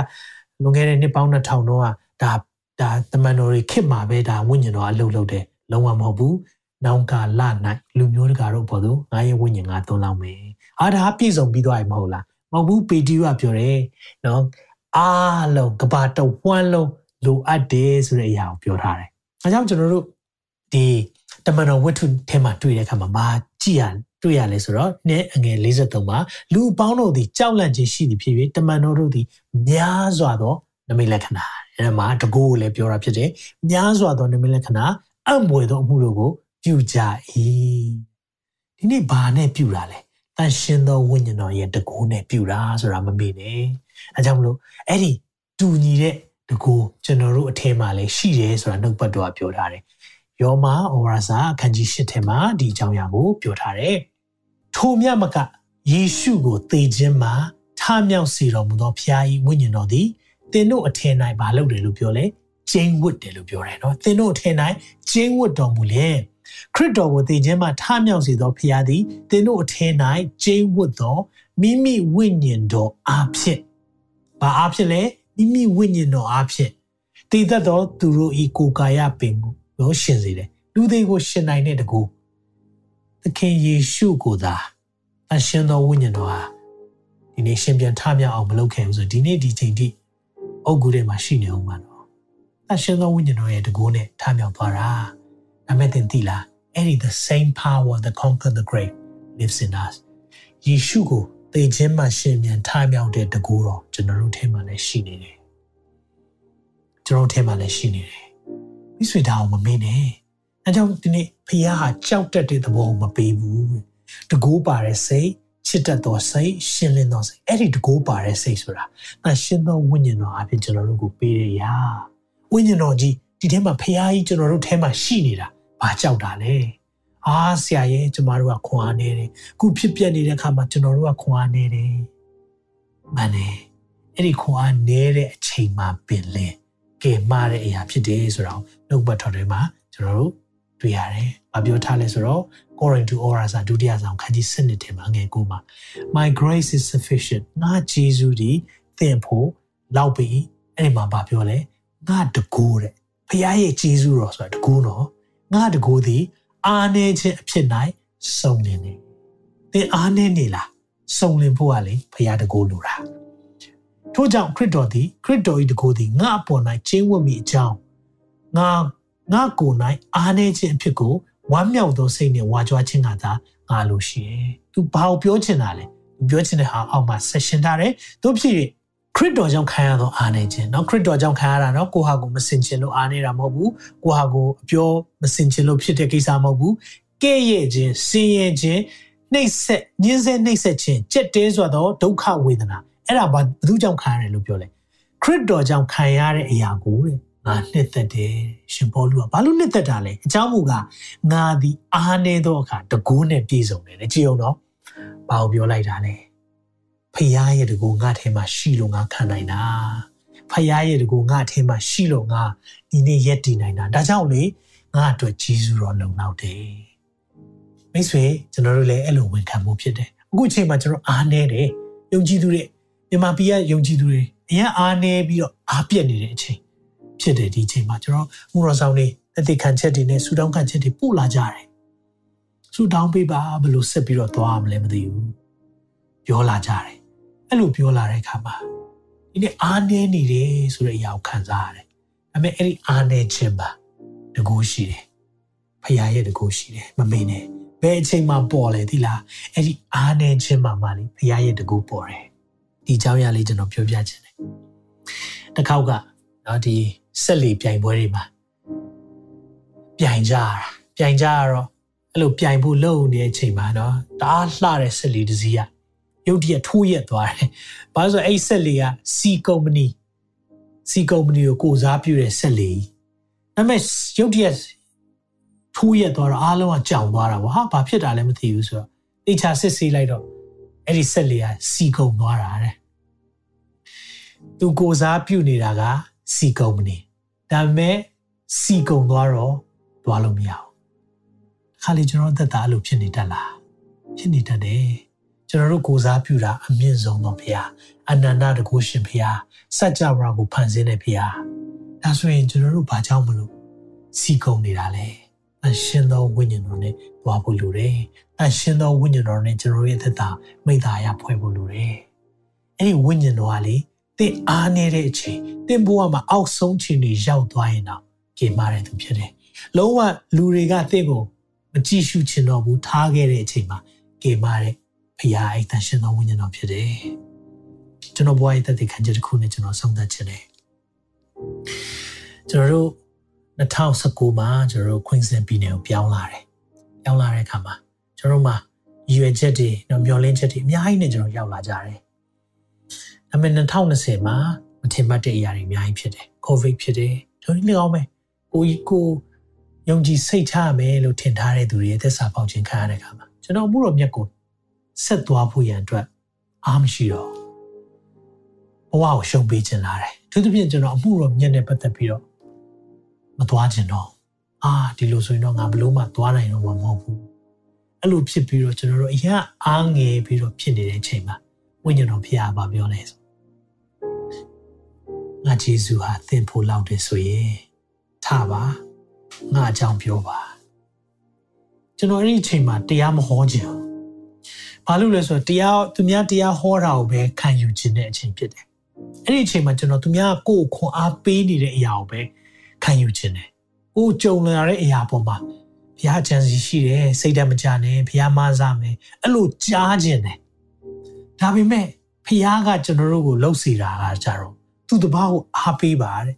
လွန်ခဲ့တဲ့နှစ်ပေါင်း2000တော့ကဒါဒါတမန်တော်တွေခစ်မှာပဲဒါဝိညာဉ်တော်အလုပ်လုပ်တယ်လုံးဝမဟုတ်ဘူးနောင်ကာလ၌လူမျိုးတကာတို့ပေါ်သူငါရဲ့ဝိညာဉ်ငါသွန်းလောက်မယ်အားဒါပြည့်စုံပြီးသွားပြီမဟုတ်လားမဟုတ်ဘူးပေတီကပြောတယ်နော်အားလုံးကဘာတဝမ်းလုံးလိုအပ်တယ်ဆိုတဲ့အရာကိုပြောထားတယ်အဲကြောင့်ကျွန်တော်တို့ဒီတမန်တော်ဝတ္ထုထဲမှာတွေ့တဲ့အခါမှာမာကြည့်ရ တွေ့ရလဲဆိုတော့နဲ့အငယ်53မှာလူပေါင်းတို့သည်ကြောက်လန့်ခြင်းရှိသည်ဖြစ်၍တမန်တော်တို့သည်များစွာသောနမိတ်လက္ခဏာအဲမှာတကူကိုလည်းပြောတာဖြစ်တယ်များစွာသောနမိတ်လက္ခဏာအံ့ဘွယ်သောအမှုတို့ကိုပြုကြ၏ဒီနေ့ဘာနဲ့ပြုတာလဲတန်ရှင်သောဝိညာဉ်တော်ရဲ့တကူနဲ့ပြုတာဆိုတာမမေ့နဲ့အဲကြောင့်မလို့အဲ့ဒီတူညီတဲ့တကူကျွန်တော်တို့အထင်မှာလည်းရှိတယ်ဆိုတာနှုတ်ပတ်တော်ကပြောထားတယ်ယောမဩဝါစာအခန်းကြီး၈ထဲမှာဒီအကြောင်းအရာကိုပြောထားတယ် ထိုမြတ်မကယေရှုကိုသေခြင်းမှာထမြောက်စေတော်မူသောဖျား၏ဝိညာဉ်တော်သည်သင်တို့အထင်၌မလုပ်တယ်လို့ပြောလဲကျင်းဝတ်တယ်လို့ပြောတယ်နော်သင်တို့အထင်၌ကျင်းဝတ်တော်မူလေခရစ်တော်ကိုသေခြင်းမှာထမြောက်စေသောဖျားသည်သင်တို့အထင်၌ကျင်းဝတ်သောမိမိဝိညာဉ်တော်အားဖြင့်ဘာအားဖြင့်လဲမိမိဝိညာဉ်တော်အားဖြင့်တည်သက်သောသူတို့ဤကိုယ်ကာယပင်ကိုရောရှင်စေတယ်လူတွေကိုရှင်နိုင်တဲ့တကူ သခင်ယေရှုကိုသာအရှင်တော်ဝိညာဉ်တော်ဟာဒီနေ့ရှင်ပြန်ထမြောက်အောင်မလုပ်ခဲ့ဘူးဆိုဒီနေ့ဒီချိန်ထိအုတ်ဂူထဲမှာရှိနေအောင်ပါတော့အရှင်တော်ဝိညာဉ်တော်ရဲ့တကူနဲ့ထမြောက်သွားတာဒါမဲ့သင်သိလားအဲ့ဒီ the same power that conquer the grave lives in us ယေရှုကိုသေခြင်းမှရှင်ပြန်ထမြောက်တဲ့တကူတော်ကျွန်တော်တို့ထဲမှာလည်းရှိနေတယ်ကျွန်တော်တို့ထဲမှာလည်းရှိနေတယ်မိဆွေဒါအောင်မမေ့နဲ့ အဲကြောင့်ဒီနေ့ဖခင်ဟာကြောက်တတ်တဲ့သဘောကိုမပေးဘူးတကိုးပါတဲ့စိတ်ချစ်တတ်သောစိတ်ရှင်းလင်းသောစိတ်အဲ့ဒီတကိုးပါတဲ့စိတ်ဆိုတာအရှင်းသောဝိညာဉ်တော်အဖြစ်ကျွန်တော်တို့ကိုပေးရရာဝိညာဉ်တော်ကြီးဒီထဲမှာဖခင်ကြီးကျွန်တော်တို့ထဲမှာရှိနေတာဘာကြောက်တာလဲအားဆရာရဲ့ကျမတို့ကခွန်အားနေတယ်ခုဖြစ်ပြနေတဲ့အခါမှာကျွန်တော်တို့ကခွန်အားနေတယ်မနဲ့အဲ့ဒီခွန်အားနေတဲ့အချိန်မှာပင်လဲကဲမှားတဲ့အရာဖြစ်တယ်ဆိုတော့နှုတ်ဘတ်တော်တွေမှာကျွန်တော်တို့ တတွေ့ရတယ်။ဘာပြောထားလဲဆိုတော့ Corinth to Ora စာဒုတိယဆောင်ခန်းကြီး7ထဲမှာငယ်ကိုမှာ My grace is sufficient ငါဂျေဇုဒီသင်ဖို့လောက်ပြီအဲ့ဒီမှာဘာပြောလဲငါတကူတဲ့ဖခင်ရဲ့ဂျေဇုတော်ဆိုတာတကူနော်ငါတကူသည်အားနေခြင်းအဖြစ်၌စုံလင်နေသင်အားနေနေလားစုံလင်ဖို့ကလေဖခင်တကူလိုတာထို့ကြောင့်ခရစ်တော်သည်ခရစ်တော်၏တကူသည်ငါအပေါ်၌ကျင်းဝတ်မိအကြောင်းငါ ငါကိုယ်၌အားနေခြင်းအဖြစ်ကိုဝမ်းမြောက်သောစိတ်နဲ့ဝါကြွားခြင်းကသာငါလိုရှိတယ်။ तू ဘာကိုပြောချင်တာလဲ။ तू ပြောချင်တဲ့ဟာအောက်မှာဆက်ရှင်ထားတယ်။တို့ဖြစ်ခရစ်တော်ကြောင့်ခံရသောအားနေခြင်းเนาะခရစ်တော်ကြောင့်ခံရတာเนาะကိုဟာကိုမစင်ချင်လို့အားနေတာမဟုတ်ဘူး။ကိုဟာကိုအပြောမစင်ချင်လို့ဖြစ်တဲ့ကိစ္စမဟုတ်ဘူး။ကဲ့ရဲ့ခြင်းဆင်းရဲခြင်းနှိပ်စက်ညှင်းဆဲနှိပ်စက်ခြင်းကြက်တဲဆိုသောဒုက္ခဝေဒနာအဲ့ဒါဘာဘယ်သူကြောင့်ခံရတယ်လို့ပြောလဲခရစ်တော်ကြောင့်ခံရတဲ့အရာကိုတဲ့ ငါနှစ်သက်တယ်ရှင်ပေါလုကဘာလို့နှစ်သက်တာလဲအကြောင်းမူကငါသည်အားနေသောအခါတကူးနဲ့ပြည့်စုံတယ်ကြည့်အောင်နော်ဘာကိုပြောလိုက်တာလဲဖခင်ရဲ့တကူငါထဲမှာရှိလို့ငါခံနိုင်တာဖခင်ရဲ့တကူငါထဲမှာရှိလို့ငါဒီနေ့ရက်တည်နိုင်တာဒါကြောင့်လေငါအတွက်ဂျေဇုတော်လုံလောက်တယ်မိတ်ဆွေကျွန်တော်တို့လည်းအဲ့လိုဝန်ခံမှုဖြစ်တယ်အခုချိန်မှာကျွန်တော်အားနေတယ်ယုံကြည်သူတွေမြန်မာပြည်ကယုံကြည်သူတွေအရင်အားနေပြီးတော့အားပြက်နေတဲ့အချိန် ဖြစ်တယ်ဒီချိန်မှာကျွန်တော်မူရဆောင်နေအသိခံချက်တွေနဲ့ဆူတောင်းခံချက်တွေပို့လာကြတယ်ဆူတောင်းပေးပါဘယ်လိုဆက်ပြီးတော့သွားမလဲမသိဘူးပြောလာကြတယ်အဲ့လိုပြောလာတဲ့အခါမှာဒီနေ့အားနေနေတယ်ဆိုတဲ့အရာကိုခံစားရတယ်ဒါပေမဲ့အဲ့ဒီအားနေခြင်းပါတကူရှိတယ်ဖခင်ရဲ့တကူရှိတယ်မမေ့နဲ့ဘယ်အချိန်မှပေါ်လဲဒီလားအဲ့ဒီအားနေခြင်းမှမှလေဖခင်ရဲ့တကူပေါ်တယ်ဒီเจ้าရလေးကျွန်တော်ပြောပြခြင်းတယ်တစ်ခေါက်ကနော်ဒီ ဆက်လီပြိုင်ပွဲတွေမှာပြိုင်ကြရတာပြိုင်ကြရတော့အဲ့လိုပြိုင်ဖို့လုပ်နေတဲ့အချိန်မှာနော်တအားလှတဲ့ဆက်လီတစ်စီးကရုတ်တရက်ထိုးရက်သွားတယ်။ဘာလို့ဆိုအဲ့ဆက်လီကစီကုမ္ပဏီစီကုမ္ပဏီကိုကိုစားပြုတဲ့ဆက်လီ။ဒါပေမဲ့ရုတ်တရက်ထိုးရက်သွားတော့အားလုံးကကြောင်သွားတာပေါ့။ဟာဘာဖြစ်တာလဲမသိဘူးဆိုတော့အိချာစစ်ဆေးလိုက်တော့အဲ့ဒီဆက်လီကစီကုံသွားတာတဲ့။သူကိုစားပြုနေတာက စီကုမ္ပဏီဒါပေမဲ့စီကုံသွားတော့သွားလို့မရဘူးခါလေကျွန်တော်သက်တာအဲ့လိုဖြစ်နေတတ်လားဖြစ်နေတတ်တယ်ကျွန်တော်တို့ကိုစားပြုတာအမြင့်ဆုံးသောဘုရားအနန္တတကုရှင်ဘုရားစัจ java ကိုဖန်ဆင်းတဲ့ဘုရားဒါဆိုရင်ကျွန်တော်တို့ဘာကြောင့်မလို့စီကုံနေတာလဲအရှင်သောဝိညာဉ်တော်နဲ့သွားဖို့လိုတယ်အရှင်သောဝိညာဉ်တော်နဲ့ကျွန်တော်ရဲ့သက်တာမိသားရဖွဲ့ဖို့လိုတယ်အဲ့ဒီဝိညာဉ်တော်ကလေ င့်အားနေတဲ့အချိန်တင့်ဘဝမှာအောက်ဆုံးချိန်တွေရောက်သွားရင်တော့ကြေမာတဲ့သူဖြစ်တယ်။လုံးဝလူတွေကတင့်ကိုမကြည့်ရှုချင်တော့ဘူးထားခဲ့တဲ့အချိန်မှာကြေမာတဲ့ဖရာအိတ်တန်ရှင်သောဝိညာဉ်တော်ဖြစ်တယ်။ကျွန်တော်ဘဝရဲ့တသက်ခံချက်တစ်ခုနဲ့ကျွန်တော်ဆုံးသက်ခြင်းတယ်။ကျွန်တော်တို့2019မှာကျွန်တော်တို့ Queensland ပြည်နယ်ကိုပြောင်းလာတယ်။ပြောင်းလာတဲ့အခါမှာကျွန်တော်တို့မှာရွယ်ချက်တွေမျောလင်းချက်တွေအများကြီးနဲ့ကျွန်တော်ရောက်လာကြတယ် ဒါပေမဲ့2020မှာမထင်မှတ်တဲ့အရာတွေအများကြီးဖြစ်တယ်။ COVID ဖြစ်တယ်။ဒါလည်းကောင်းပဲ။ကိုကြီးကိုယုံကြည်စိတ်ထားမယ်လို့ထင်ထားတဲ့သူတွေရဲ့သက်စာပေါက်ခြင်းခံရတဲ့အခါမှာကျွန်တော်မှုတော်မြတ်ကိုဆက်သွားဖို့ရန်အတွက်အားမရှိတော့ဘဝကိုရှုံးပေးခြင်းလာတယ်။သူတို့ပြင်ကျွန်တော်အမှုတော်မြတ်နဲ့ပတ်သက်ပြီးတော့မသွားခြင်းတော့အာဒီလိုဆိုရင်တော့ငါဘလို့မှသွားနိုင်တော့မှာမဟုတ်ဘူး။အဲ့လိုဖြစ်ပြီးတော့ကျွန်တော်တို့အရင်အားငယ်ပြီးတော့ဖြစ်နေတဲ့အချိန်မှာဝိညာဉ်တော်ဖျားပါပြောလဲဆို ငါဂျေဇုဟာသင်ဖို့လောက်တယ်ဆိုရင်ထပါငါအကြောင်းပြောပါကျွန်တော်အဲ့ဒီအချိန်မှာတရားမဟောခြင်းဘာလို့လဲဆိုတော့တရားသူများတရားဟောတာကိုပဲခံယူခြင်းတဲ့အချိန်ဖြစ်တယ်အဲ့ဒီအချိန်မှာကျွန်တော်သူများကိုယ်ခွန်အားပေးနေတဲ့အရာကိုပဲခံယူခြင်းတယ်ကိုကြုံလာတဲ့အရာပေါ်မှာဘုရားချမ်းစီရှိတယ်စိတ်ဓာတ်မကြနဲ့ဘုရားမဆမယ်အဲ့လိုကြားခြင်းတယ်ဒါပေမဲ့ဖះကကျွန်တော်တို့ကိုလှုပ်စီတာကကြတော့ သူ့တပားကိုအားပေးပါတဲ့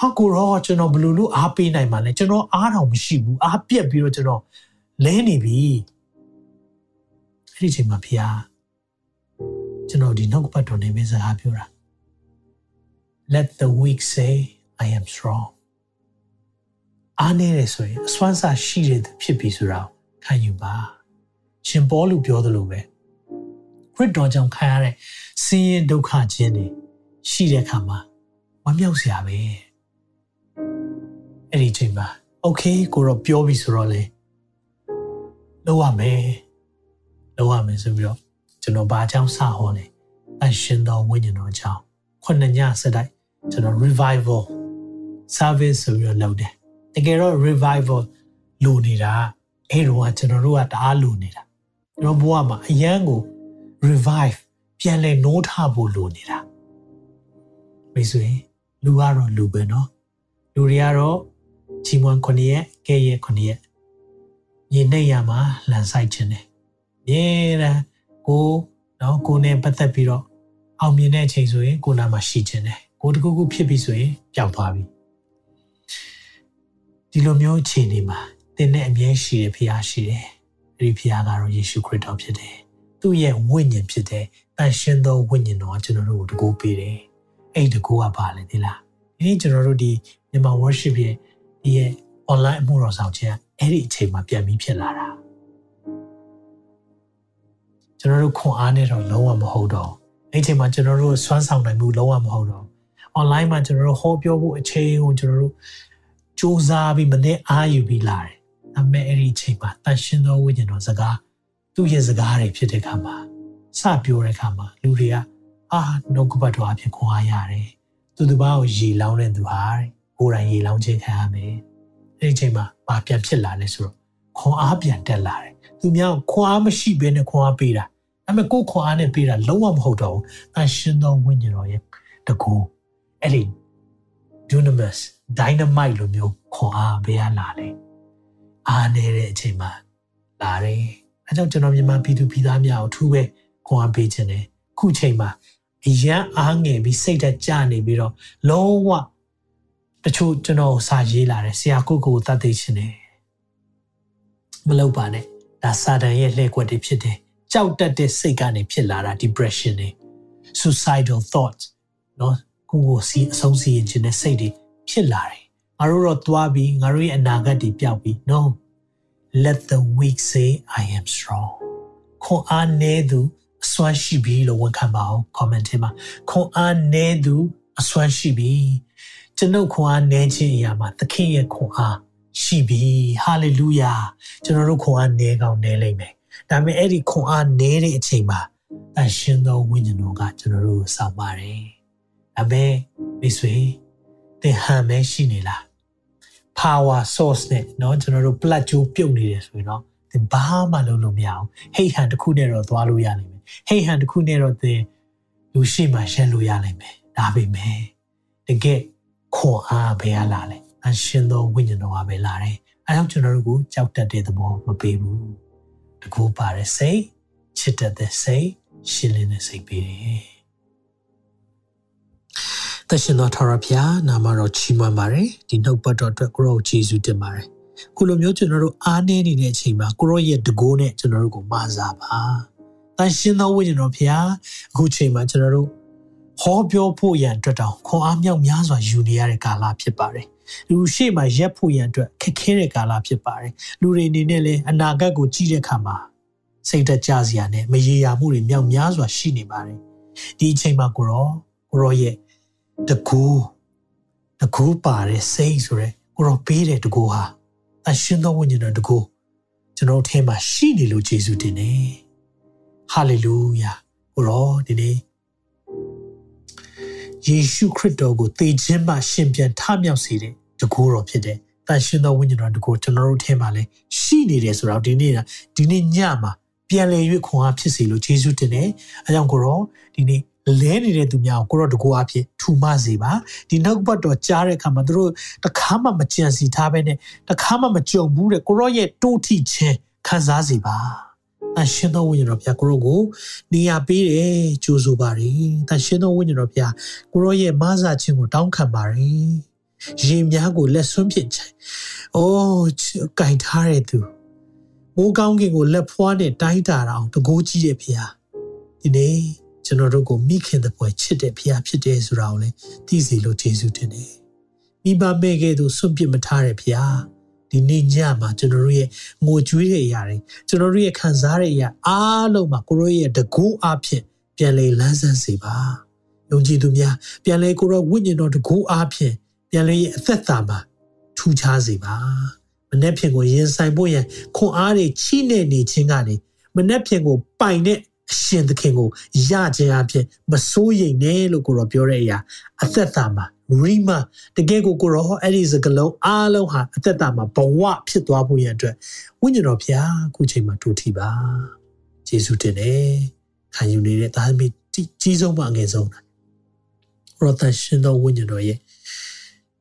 ဟာကိုရောကျွန်တော်ဘယ်လိုလုပ်အားပေးနိုင်မှာလဲကျွန်တော်အားတော်မရှိဘူးအားပြက်ပြီးတော့ကျွန်တော်လဲနေပြီအဲ့ဒီချိန်မှာဖះကျွန်တော်ဒီနောက်ပတ်တော်နေမစကားပြောတာ let the weak say i am strong အားနေရဆိုရင်အစွမ်းစားရှိတဲ့ဖြစ်ပြီဆိုတာခံယူပါရှင်ပေါလုပြောသလိုပဲခရစ်တော်ကြောင့်ခံရတဲ့ဆင်းရဲဒုက္ခခြင်းတွေ ရှိတဲ့အခါမှာဝမ်းမြောက်စရာပဲအဲ့ဒီချိန်မှာ okay ကိုတော့ပြောပြီဆိုတော့လေလောက်ရမယ်လောက်ရမယ်ဆိုပြီးတော့ကျွန်တော်ဘာအကြောင်းစဟောလဲအရှင်တော်ဝိညာဉ်တော်အကြောင်းခုနှစ်ညဆက်တိုက်ကျွန်တော် revival service ဆိုပြီးတော့လုပ်တယ်တကယ်တော့ revival လိုနေတာအဲ့တော့ကျွန်တော်တို့ကတအားလိုနေတာကျွန်တော်ဘဝမှာအရန်ကို revive ပြန်လဲနိုးထဖို့လိုနေတာ မိတ်ဆွေလူကတော့လူပဲเนาะလူတွေကတော့ချီမွန်9ရက်ကဲရက်9ရက်မြေနှိပ်ရမှာလန်ဆိုင်ခြင်းတယ်မြဲတမ်းကိုเนาะကိုနဲ့ပတ်သက်ပြီးတော့အောင်မြင်တဲ့အချိန်ဆိုရင်ကိုနာမှာရှိခြင်းတယ်ကိုတခုခုဖြစ်ပြီဆိုရင်ပျောက်သွားပြီဒီလိုမျိုးအခြေအနေမှာသင်နဲ့အမြဲရှိတဲ့ဖခင်ရှိတယ်အဲ့ဒီဖခင်ကတော့ယေရှုခရစ်တော်ဖြစ်တယ်သူ့ရဲ့ဝိညာဉ်ဖြစ်တဲ့တန်ရှင်းသောဝိညာဉ်တော်ကျွန်တော်တို့ကိုတကူပေးတယ် အဲ့ဒီတကူကပါလေဒီလားဒီနေ့ကျွန်တော်တို့ဒီမြန်မာ worship ရဲ့ဒီရဲ့ online အမှုတော်ဆောင်ခြင်းအဲ့ဒီအချိန်မှာပြန်ပြီးဖြစ်လာတာကျွန်တော်တို့ခွန်အားနဲ့တော့လုံးဝမဟုတ်တော့အဲ့ဒီအချိန်မှာကျွန်တော်တို့စွမ်းဆောင်နိုင်မှုလုံးဝမဟုတ်တော့ online မှာကျွန်တော်တို့ဟောပြောဖို့အချိန်ကိုကျွန်တော်တို့စူးစမ်းပြီးမနေ့အားယူပြီးလာတယ်။အမေအဲ့ဒီအချိန်မှာတန်ရှင်းသောဝိညာဉ်တော်စကားသူ့ရဲ့စကားတွေဖြစ်တဲ့အခါမှာစပြောတဲ့အခါမှာလူတွေက အာနှုတ်ကပတ်တော်အဖြစ်ခွန်အားရတယ်။သူတစ်ပါးကိုရေလောင်းတဲ့သူဟာကိုယ်တိုင်ရေလောင်းခြင်းခံရမယ်။အဲ့ဒီအချိန်မှာဘာပြန်ဖြစ်လာလဲဆိုတော့ခွန်အားပြန်တက်လာတယ်။သူများခွန်အားမရှိဘဲနဲ့ခွန်အားပေးတာ။ဒါပေမဲ့ကိုယ်ခွန်အားနဲ့ပေးတာလုံးဝမဟုတ်တော့ဘူး။တန်ရှင်းသောဝိညာဉ်တော်ရဲ့တကူအဲ့ဒီ dunamis dynamite လိုမျိုးခွန်အားပေးရလာလေအားနေတဲ့အချိန်မှာလာတယ်အဲကြောင့်ကျွန်တော်မြန်မာပြည်သူပြည်သားများကိုထူးပဲခွန်အားပေးခြင်းတယ်ခုချိန်မှာ အရန်အားငယ်ပြီးစိတ်ဓာတ်ကျနေပြီးတော့လုံးဝတချို့ကျွန်တော်စာရေးလာတယ်ဆရာကိုကိုသတ်သိရှင်တယ်မလုပ်ပါနဲ့ဒါစာတန်ရဲ့လှည့်ကွက်တွေဖြစ်တယ်ကြောက်တတ်တဲ့စိတ်ကနေဖြစ်လာတာ depression တွေ suicidal thoughts နော်ကိုကိုစီအဆုံးစီရင်ခြင်းတဲ့စိတ်တွေဖြစ်လာတယ်ငါတို့တော့သွားပြီးငါတို့ရဲ့အနာဂတ်တွေပျောက်ပြီး no let the weak say i am strong ခွန်အားနည်းသူ စွမ်းရှိပြီလို့ဝန်ခံပါအောင် comment ထဲမှာခွန်အားနည်းသူအစွမ်းရှိပြီကျွန်ုပ်ခွန်အားနည်းခြင်းအရာမှာသခင်ရဲ့ခွန်အားရှိပြီ hallelujah ကျွန်တော်တို့ခွန်အားနည်းကောင်းနည်းလိမ့်မယ်ဒါပေမဲ့အဲ့ဒီခွန်အားနည်းတဲ့အချိန်မှာအရှင်သောဝိညာဉ်တော်ကကျွန်တော်တို့ကိုစောင့်ပါတယ်ဒါပေမဲ့မိတ်ဆွေသင်ဟန်မဲရှိနေလား power source နဲ့เนาะကျွန်တော်တို့ plug ကြိုးပြုတ်နေတယ်ဆိုရင်တော့သင်ဘာမှလုပ်လို့မရအောင်ဟိတ်ဟန်တစ်ခုနဲ့တော့သွားလို့ရနိုင်မယ် ဟိတ်ဟန်တစ်ခုနဲ့တော့သင်လူရှိမှရှင်းလို့ရနိုင်မယ်ဒါပေမဲ့တကယ်ခွန်အားဘယ်ဟာလာလဲအရှင်သောဝိညာဉ်တော်ကပဲလာတယ်အဲကြောင့်ကျွန်တော်တို့ကိုကြောက်တတ်တဲ့သဘောမပေးဘူးတကူပါတဲ့စိတ်ချစ်တတ်တဲ့စိတ်ရှင်းလင်းတဲ့စိတ်ပေးတယ်သရှင်တော်ထာဝရဘုရားနာမတော်ချီးမွမ်းပါတယ်ဒီနှုတ်ပတ်တော်အတွက်ကိုရောယေရှုတင်ပါတယ်ခုလိုမျိုးကျွန်တော်တို့အားနည်းနေတဲ့အချိန်မှာကိုရောရဲ့တကိုးနဲ့ကျွန်တော်တို့ကိုမစားပါတ န်ရှင်သောဝိညာဉ်တော်ဘုရားအခုချိန်မှာကျွန်တော်တို့ဟောပြောဖို့ရန်အတွက်တောင်ခွန်အားမြောက်များစွာယူနေရတဲ့ကာလဖြစ်ပါတယ်လူရှိမှရက်ဖို့ရန်အတွက်ခက်ခဲတဲ့ကာလဖြစ်ပါတယ်လူတွေအနေနဲ့လည်းအနာဂတ်ကိုကြည့်တဲ့အခါမှာစိတ်တကြစရာနဲ့မရေရာမှုတွေမြောက်များစွာရှိနေပါတယ်ဒီအချိန်မှာကိုရောကိုရောရဲ့တကူတကူပါတဲ့စိတ်ဆိုရဲကိုရောပေးတဲ့တကူဟာအရှင်သောဝိညာဉ်တော်တကူကျွန်တော်ထဲမှာရှိနေလို့ယေရှုတင်တယ် ဟာလေလုယာကိုရောဒီနေ့ယေရှုခရစ်တော်ကိုသေခြင်းမှရှင်ပြန်ထမြောက်စေတဲ့တကူတော်ဖြစ်တယ်တန်ရှင်သောဝိညာဉ်တော်တကူကျွန်တော်တို့ထဲမှာလည်းရှိနေတယ်ဆိုတော့ဒီနေ့ဒီနေ့ညမှာပြန်လည်၍ခွန်အားဖြစ်စေလို့ယေရှုတင်တယ်အဲကြောင့်ကိုရောဒီနေ့လဲနေတဲ့သူများကိုကိုရောတကူအဖြစ်ထူမစေပါဒီနောက်ဘတ်တော်ကြားတဲ့အခါမှာသူတို့တခါမှမကြံစီထားဘဲနဲ့တခါမှမကြုံဘူးတဲ့ကိုရောရဲ့တိုးထီခြင်းခံစားစေပါ တန်ရှင်သောဝိညာဉ်တော်ဘုရားကိုရောကိုနေရာပေးတယ်ကြိုးဆိုပါရယ်တန်ရှင်သောဝိညာဉ်တော်ဘုရားကိုရောရဲ့မဆာခြင်းကိုတောင်းခံပါရယ်ရင်များကိုလက်ဆွန်းဖြစ်ချင်အိုးကင်ထားတဲ့သူမိုးကောင်းကင်ကိုလက်ဖွားနဲ့တိုင်းတာအောင်တကိုးကြီးတဲ့ဘုရားဒီနေ့ကျွန်တော်တို့ကိုမိခင်တဲ့ပွဲချစ်တဲ့ဖခင်ဖြစ်တယ်ဆိုတာကိုလည်းသိစေလို့ယေရှုတင်တယ်။မိဘမဲ့ကဲ့သို့ဆွန့်ပစ်မထားတဲ့ဖခင် ဒီနေ့ညမှာကျွန်တော်တို့ရဲ့ငိုကြွေးတဲ့အရာတွေကျွန်တော်တို့ရဲ့ခံစားတဲ့အရာအားလုံးမှာကိုရောရဲ့တကူအဖြစ်ပြန်လေလန်းဆန်းစေပါ။ယုံကြည်သူများပြန်လေကိုရောဝိညာဉ်တော်တကူအဖြစ်ပြန်လေရဲ့အသက်တာမှာထူးခြားစေပါမနေ့ဖြင့်ကိုရင်ဆိုင်ဖို့ရန်ခွန်အားတွေချိနေနေခြင်းကနေမနေ့ဖြင့်ကိုပိုင်တဲ့အရှင်သခင်ကိုရခြင်းအဖြစ်မစိုးရိမ်နဲ့လို့ကိုရောပြောတဲ့အရာအသက်တာမှာ ရီမာတကယ်ကိုကိုရောအဲ့ဒီစကလုံးအားလုံးဟာအသက်တာမှာဘဝဖြစ်သွားဖို့ရန်အတွက်ဝိညာဉ်တော်ဖျားခုချိန်မှာတူထီပါယေရှုတင်တယ်ခံယူနေတဲ့သားသမီးကြီးဆုံးပါအငယ်ဆုံးရောတန်ရှင်တော်ဝိညာဉ်တော်ရဲ့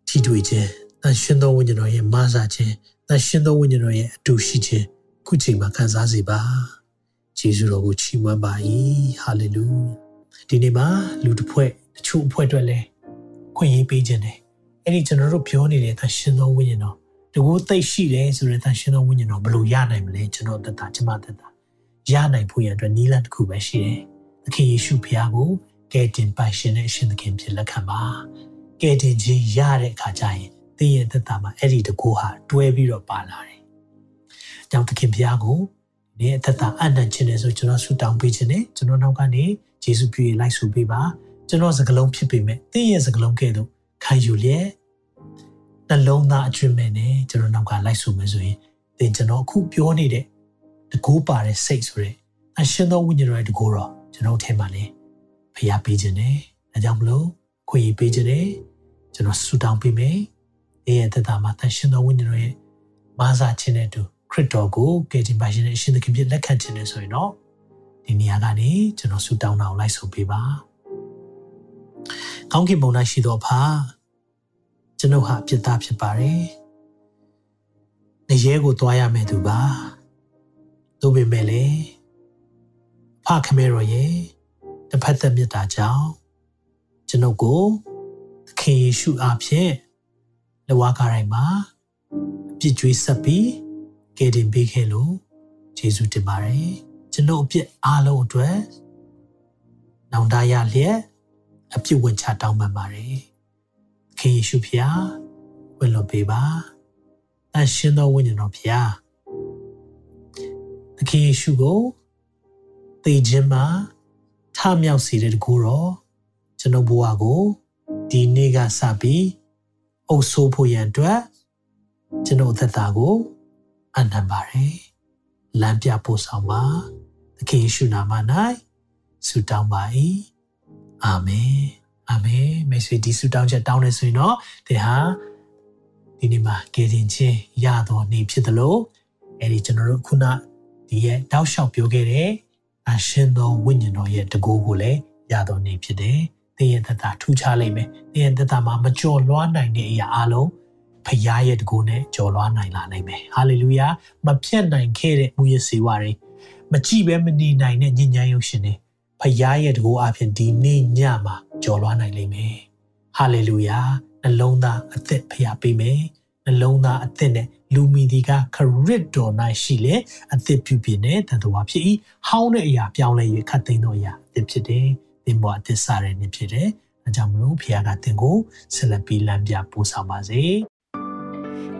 ထီတွေ့ခြင်းတန်ရှင်သောဝိညာဉ်တော်ရဲ့မဆာခြင်းတန်ရှင်သောဝိညာဉ်တော်ရဲ့အတူရှိခြင်းခုချိန်မှာခံစားစေပါယေရှုတော်ကိုချီးမွမ်းပါ၏ဟာလေလုဒီနေ့မှာလူတစ်ဖွဲ့တချို့အဖွဲ့အတွက်လည်း ခွင့်ရေးပေးခြင်းတယ်အဲ့ဒီကျွန်တော်တို့ပြောနေတဲ့တန်ရှင်သောဝိညာဉ်တော်တကူသိရှိတယ်ဆိုတဲ့တန်ရှင်သောဝိညာဉ်တော်ဘယ်လိုရနိုင်မလဲကျွန်တော်သက်တာကျမသက်တာရနိုင်ဖို့ရန်အတွက်နည်းလမ်းတစ်ခုပဲရှိတယ်သခင်ယေရှုဖခင်ကိုကယ်တင်ပိုင်ရှင်တဲ့အရှင်သခင်ဖြစ်လက်ခံပါကယ်တင်ခြင်းရတဲ့အခါကျရင်သင်ရဲ့သက်တာမှာအဲ့ဒီတကူဟာတွဲပြီးတော့ပါလာတယ်။ကြောင့်သခင်ဖျားကိုဒီအသက်တာအနံ့ခြင်းနဲ့ဆိုကျွန်တော်ဆူတောင်းပေးခြင်းနဲ့ကျွန်တော်နောက်ကနေယေရှုပြည့်လိုက်ဆိုပေးပါ ကျွန်တော်စကလုံးဖြစ်ပေမဲ့သင်ရဲ့စကလုံးကဲ့သို့ခံယူလျက်နှလုံးသားအကျွင့်မဲ့နဲ့ကျွန်တော်နောက်ကလိုက်ဆိုမယ်ဆိုရင်သင်ကျွန်တော်အခုပြောနေတဲ့တကူပါတဲ့စိတ်ဆိုတဲ့အရှင်သောဝိညာဉ်တော်ရဲ့တကူတော့ကျွန်တော်ထဲမှာလေဖျားပေးခြင်းနဲ့ဒါကြောင့်မလို့ခွင့်ရပေးခြင်းနဲ့ကျွန်တော်ဆူတောင်းပေးမယ်။ရဲ့သက်တာမှာတန်ရှင်သောဝိညာဉ်တော်ရဲ့မာစာခြင်းနဲ့တူခရစ်တော်ကိုကယ်တင်ပါရှင်နဲ့အရှင်သခင်ဖြစ်လက်ခံခြင်းနဲ့ဆိုရင်တော့ဒီနေရာကနေကျွန်တော်ဆူတောင်းတာကိုလိုက်ဆိုပေးပါ။ ကောင်းကင်ဘုံ၌ရှိသောအဖကျွန်ုပ်ဟာပြစ်သားဖြစ်ပါတယ်။နေရဲကိုသွားရမယ်သူပါ။သို့ပေမဲ့လည်းဖခမဲတော်ရဲ့တစ်ဖက်သက်မြတ်တာကြောင့်ကျွန်ုပ်ကိုသခင်ယေရှုအားဖြင့်လဝါကားတိုင်းမှာအပြစ်ကြွေးဆက်ပြီးကယ်တင်ပေးခဲ့လို့ယေရှုတင်ပါတယ်ကျွန်ုပ်အပြစ်အားလုံးအတွက်နောင်တရလျက် အပြစ်ဝင်ချတောင်းပန်ပါတယ်ခင်ယေရှုဖျားဝင်လို့ပေးပါအရှင်တော်ဝိညာဉ်တော်ဖျားသခင်ယေရှုကိုသေခြင်းမှာထမြောက်စေတဲ့တကူတော့ကျွန်ုပ်ဘဝကိုဒီနေ့ကစပြီးအုပ်ဆိုးဖို့ရန်အတွက်ကျွန်တော်သက်တာကိုအနံပါတယ်လမ်းပြပို့ဆောင်ပါသခင်ယေရှုနာမ၌ဆုတောင်းပါ၏ အာမင်အာမင်မိတ်ဆွေဒီဆုတောင်းချက်တောင်းနေဆိုရင်တော့သင်ဟာဒီနေ့မှာကယ်တင်ခြင်းရတော်နေဖြစ်တယ်လို့အဲဒီကျွန်တော်တို့ခုနဒီရဲ့တောက်လျှောက်ပြောခဲ့တဲ့အရှင်သောဝိညာဉ်တော်ရဲ့တကူကိုလည်းရတော်နေဖြစ်တယ်သင်ရဲ့သက်တာထူးခြားလိမ့်မယ်သင်ရဲ့သက်တာမှာမကြော်လွှားနိုင်တဲ့အရာအလုံးဖခင်ရဲ့တကူနဲ့ကြော်လွှားနိုင်လာနိုင်မယ်ဟာလေလုယာမပြတ်နိုင်ခဲ့တဲ့မူရစေဝါတွေမကြည့်ပဲမနေနိုင်တဲ့ညဉ့်ညမ်းရုပ်ရှင်တွေ ဖခင်ရဲ့တကူအပြင်ဒီနေ့ညမှာကြော်လွှားနိုင်လိမ့်မယ်ဟာလေလုယာနှလုံးသားအသက်ဖခင်ပေးမယ်နှလုံးသားအသက်နဲ့လူမီဒီကခရစ်တော်၌ရှိလေအသက်ပြုပြင်တဲ့တန်တော်ဖြစ်၏ဟောင်းတဲ့အရာပြောင်းလဲ၍ခတ်သိမ်းသောအရာအသက်ဖြစ်တယ်သင်ပေါ်အသက်စားတဲ့နေ့ဖြစ်တယ်အဲကြောင့်မလို့ဖခင်ကသင်ကိုဆက်လက်ပြီးလမ်းပြပို့ဆောင်ပါစေ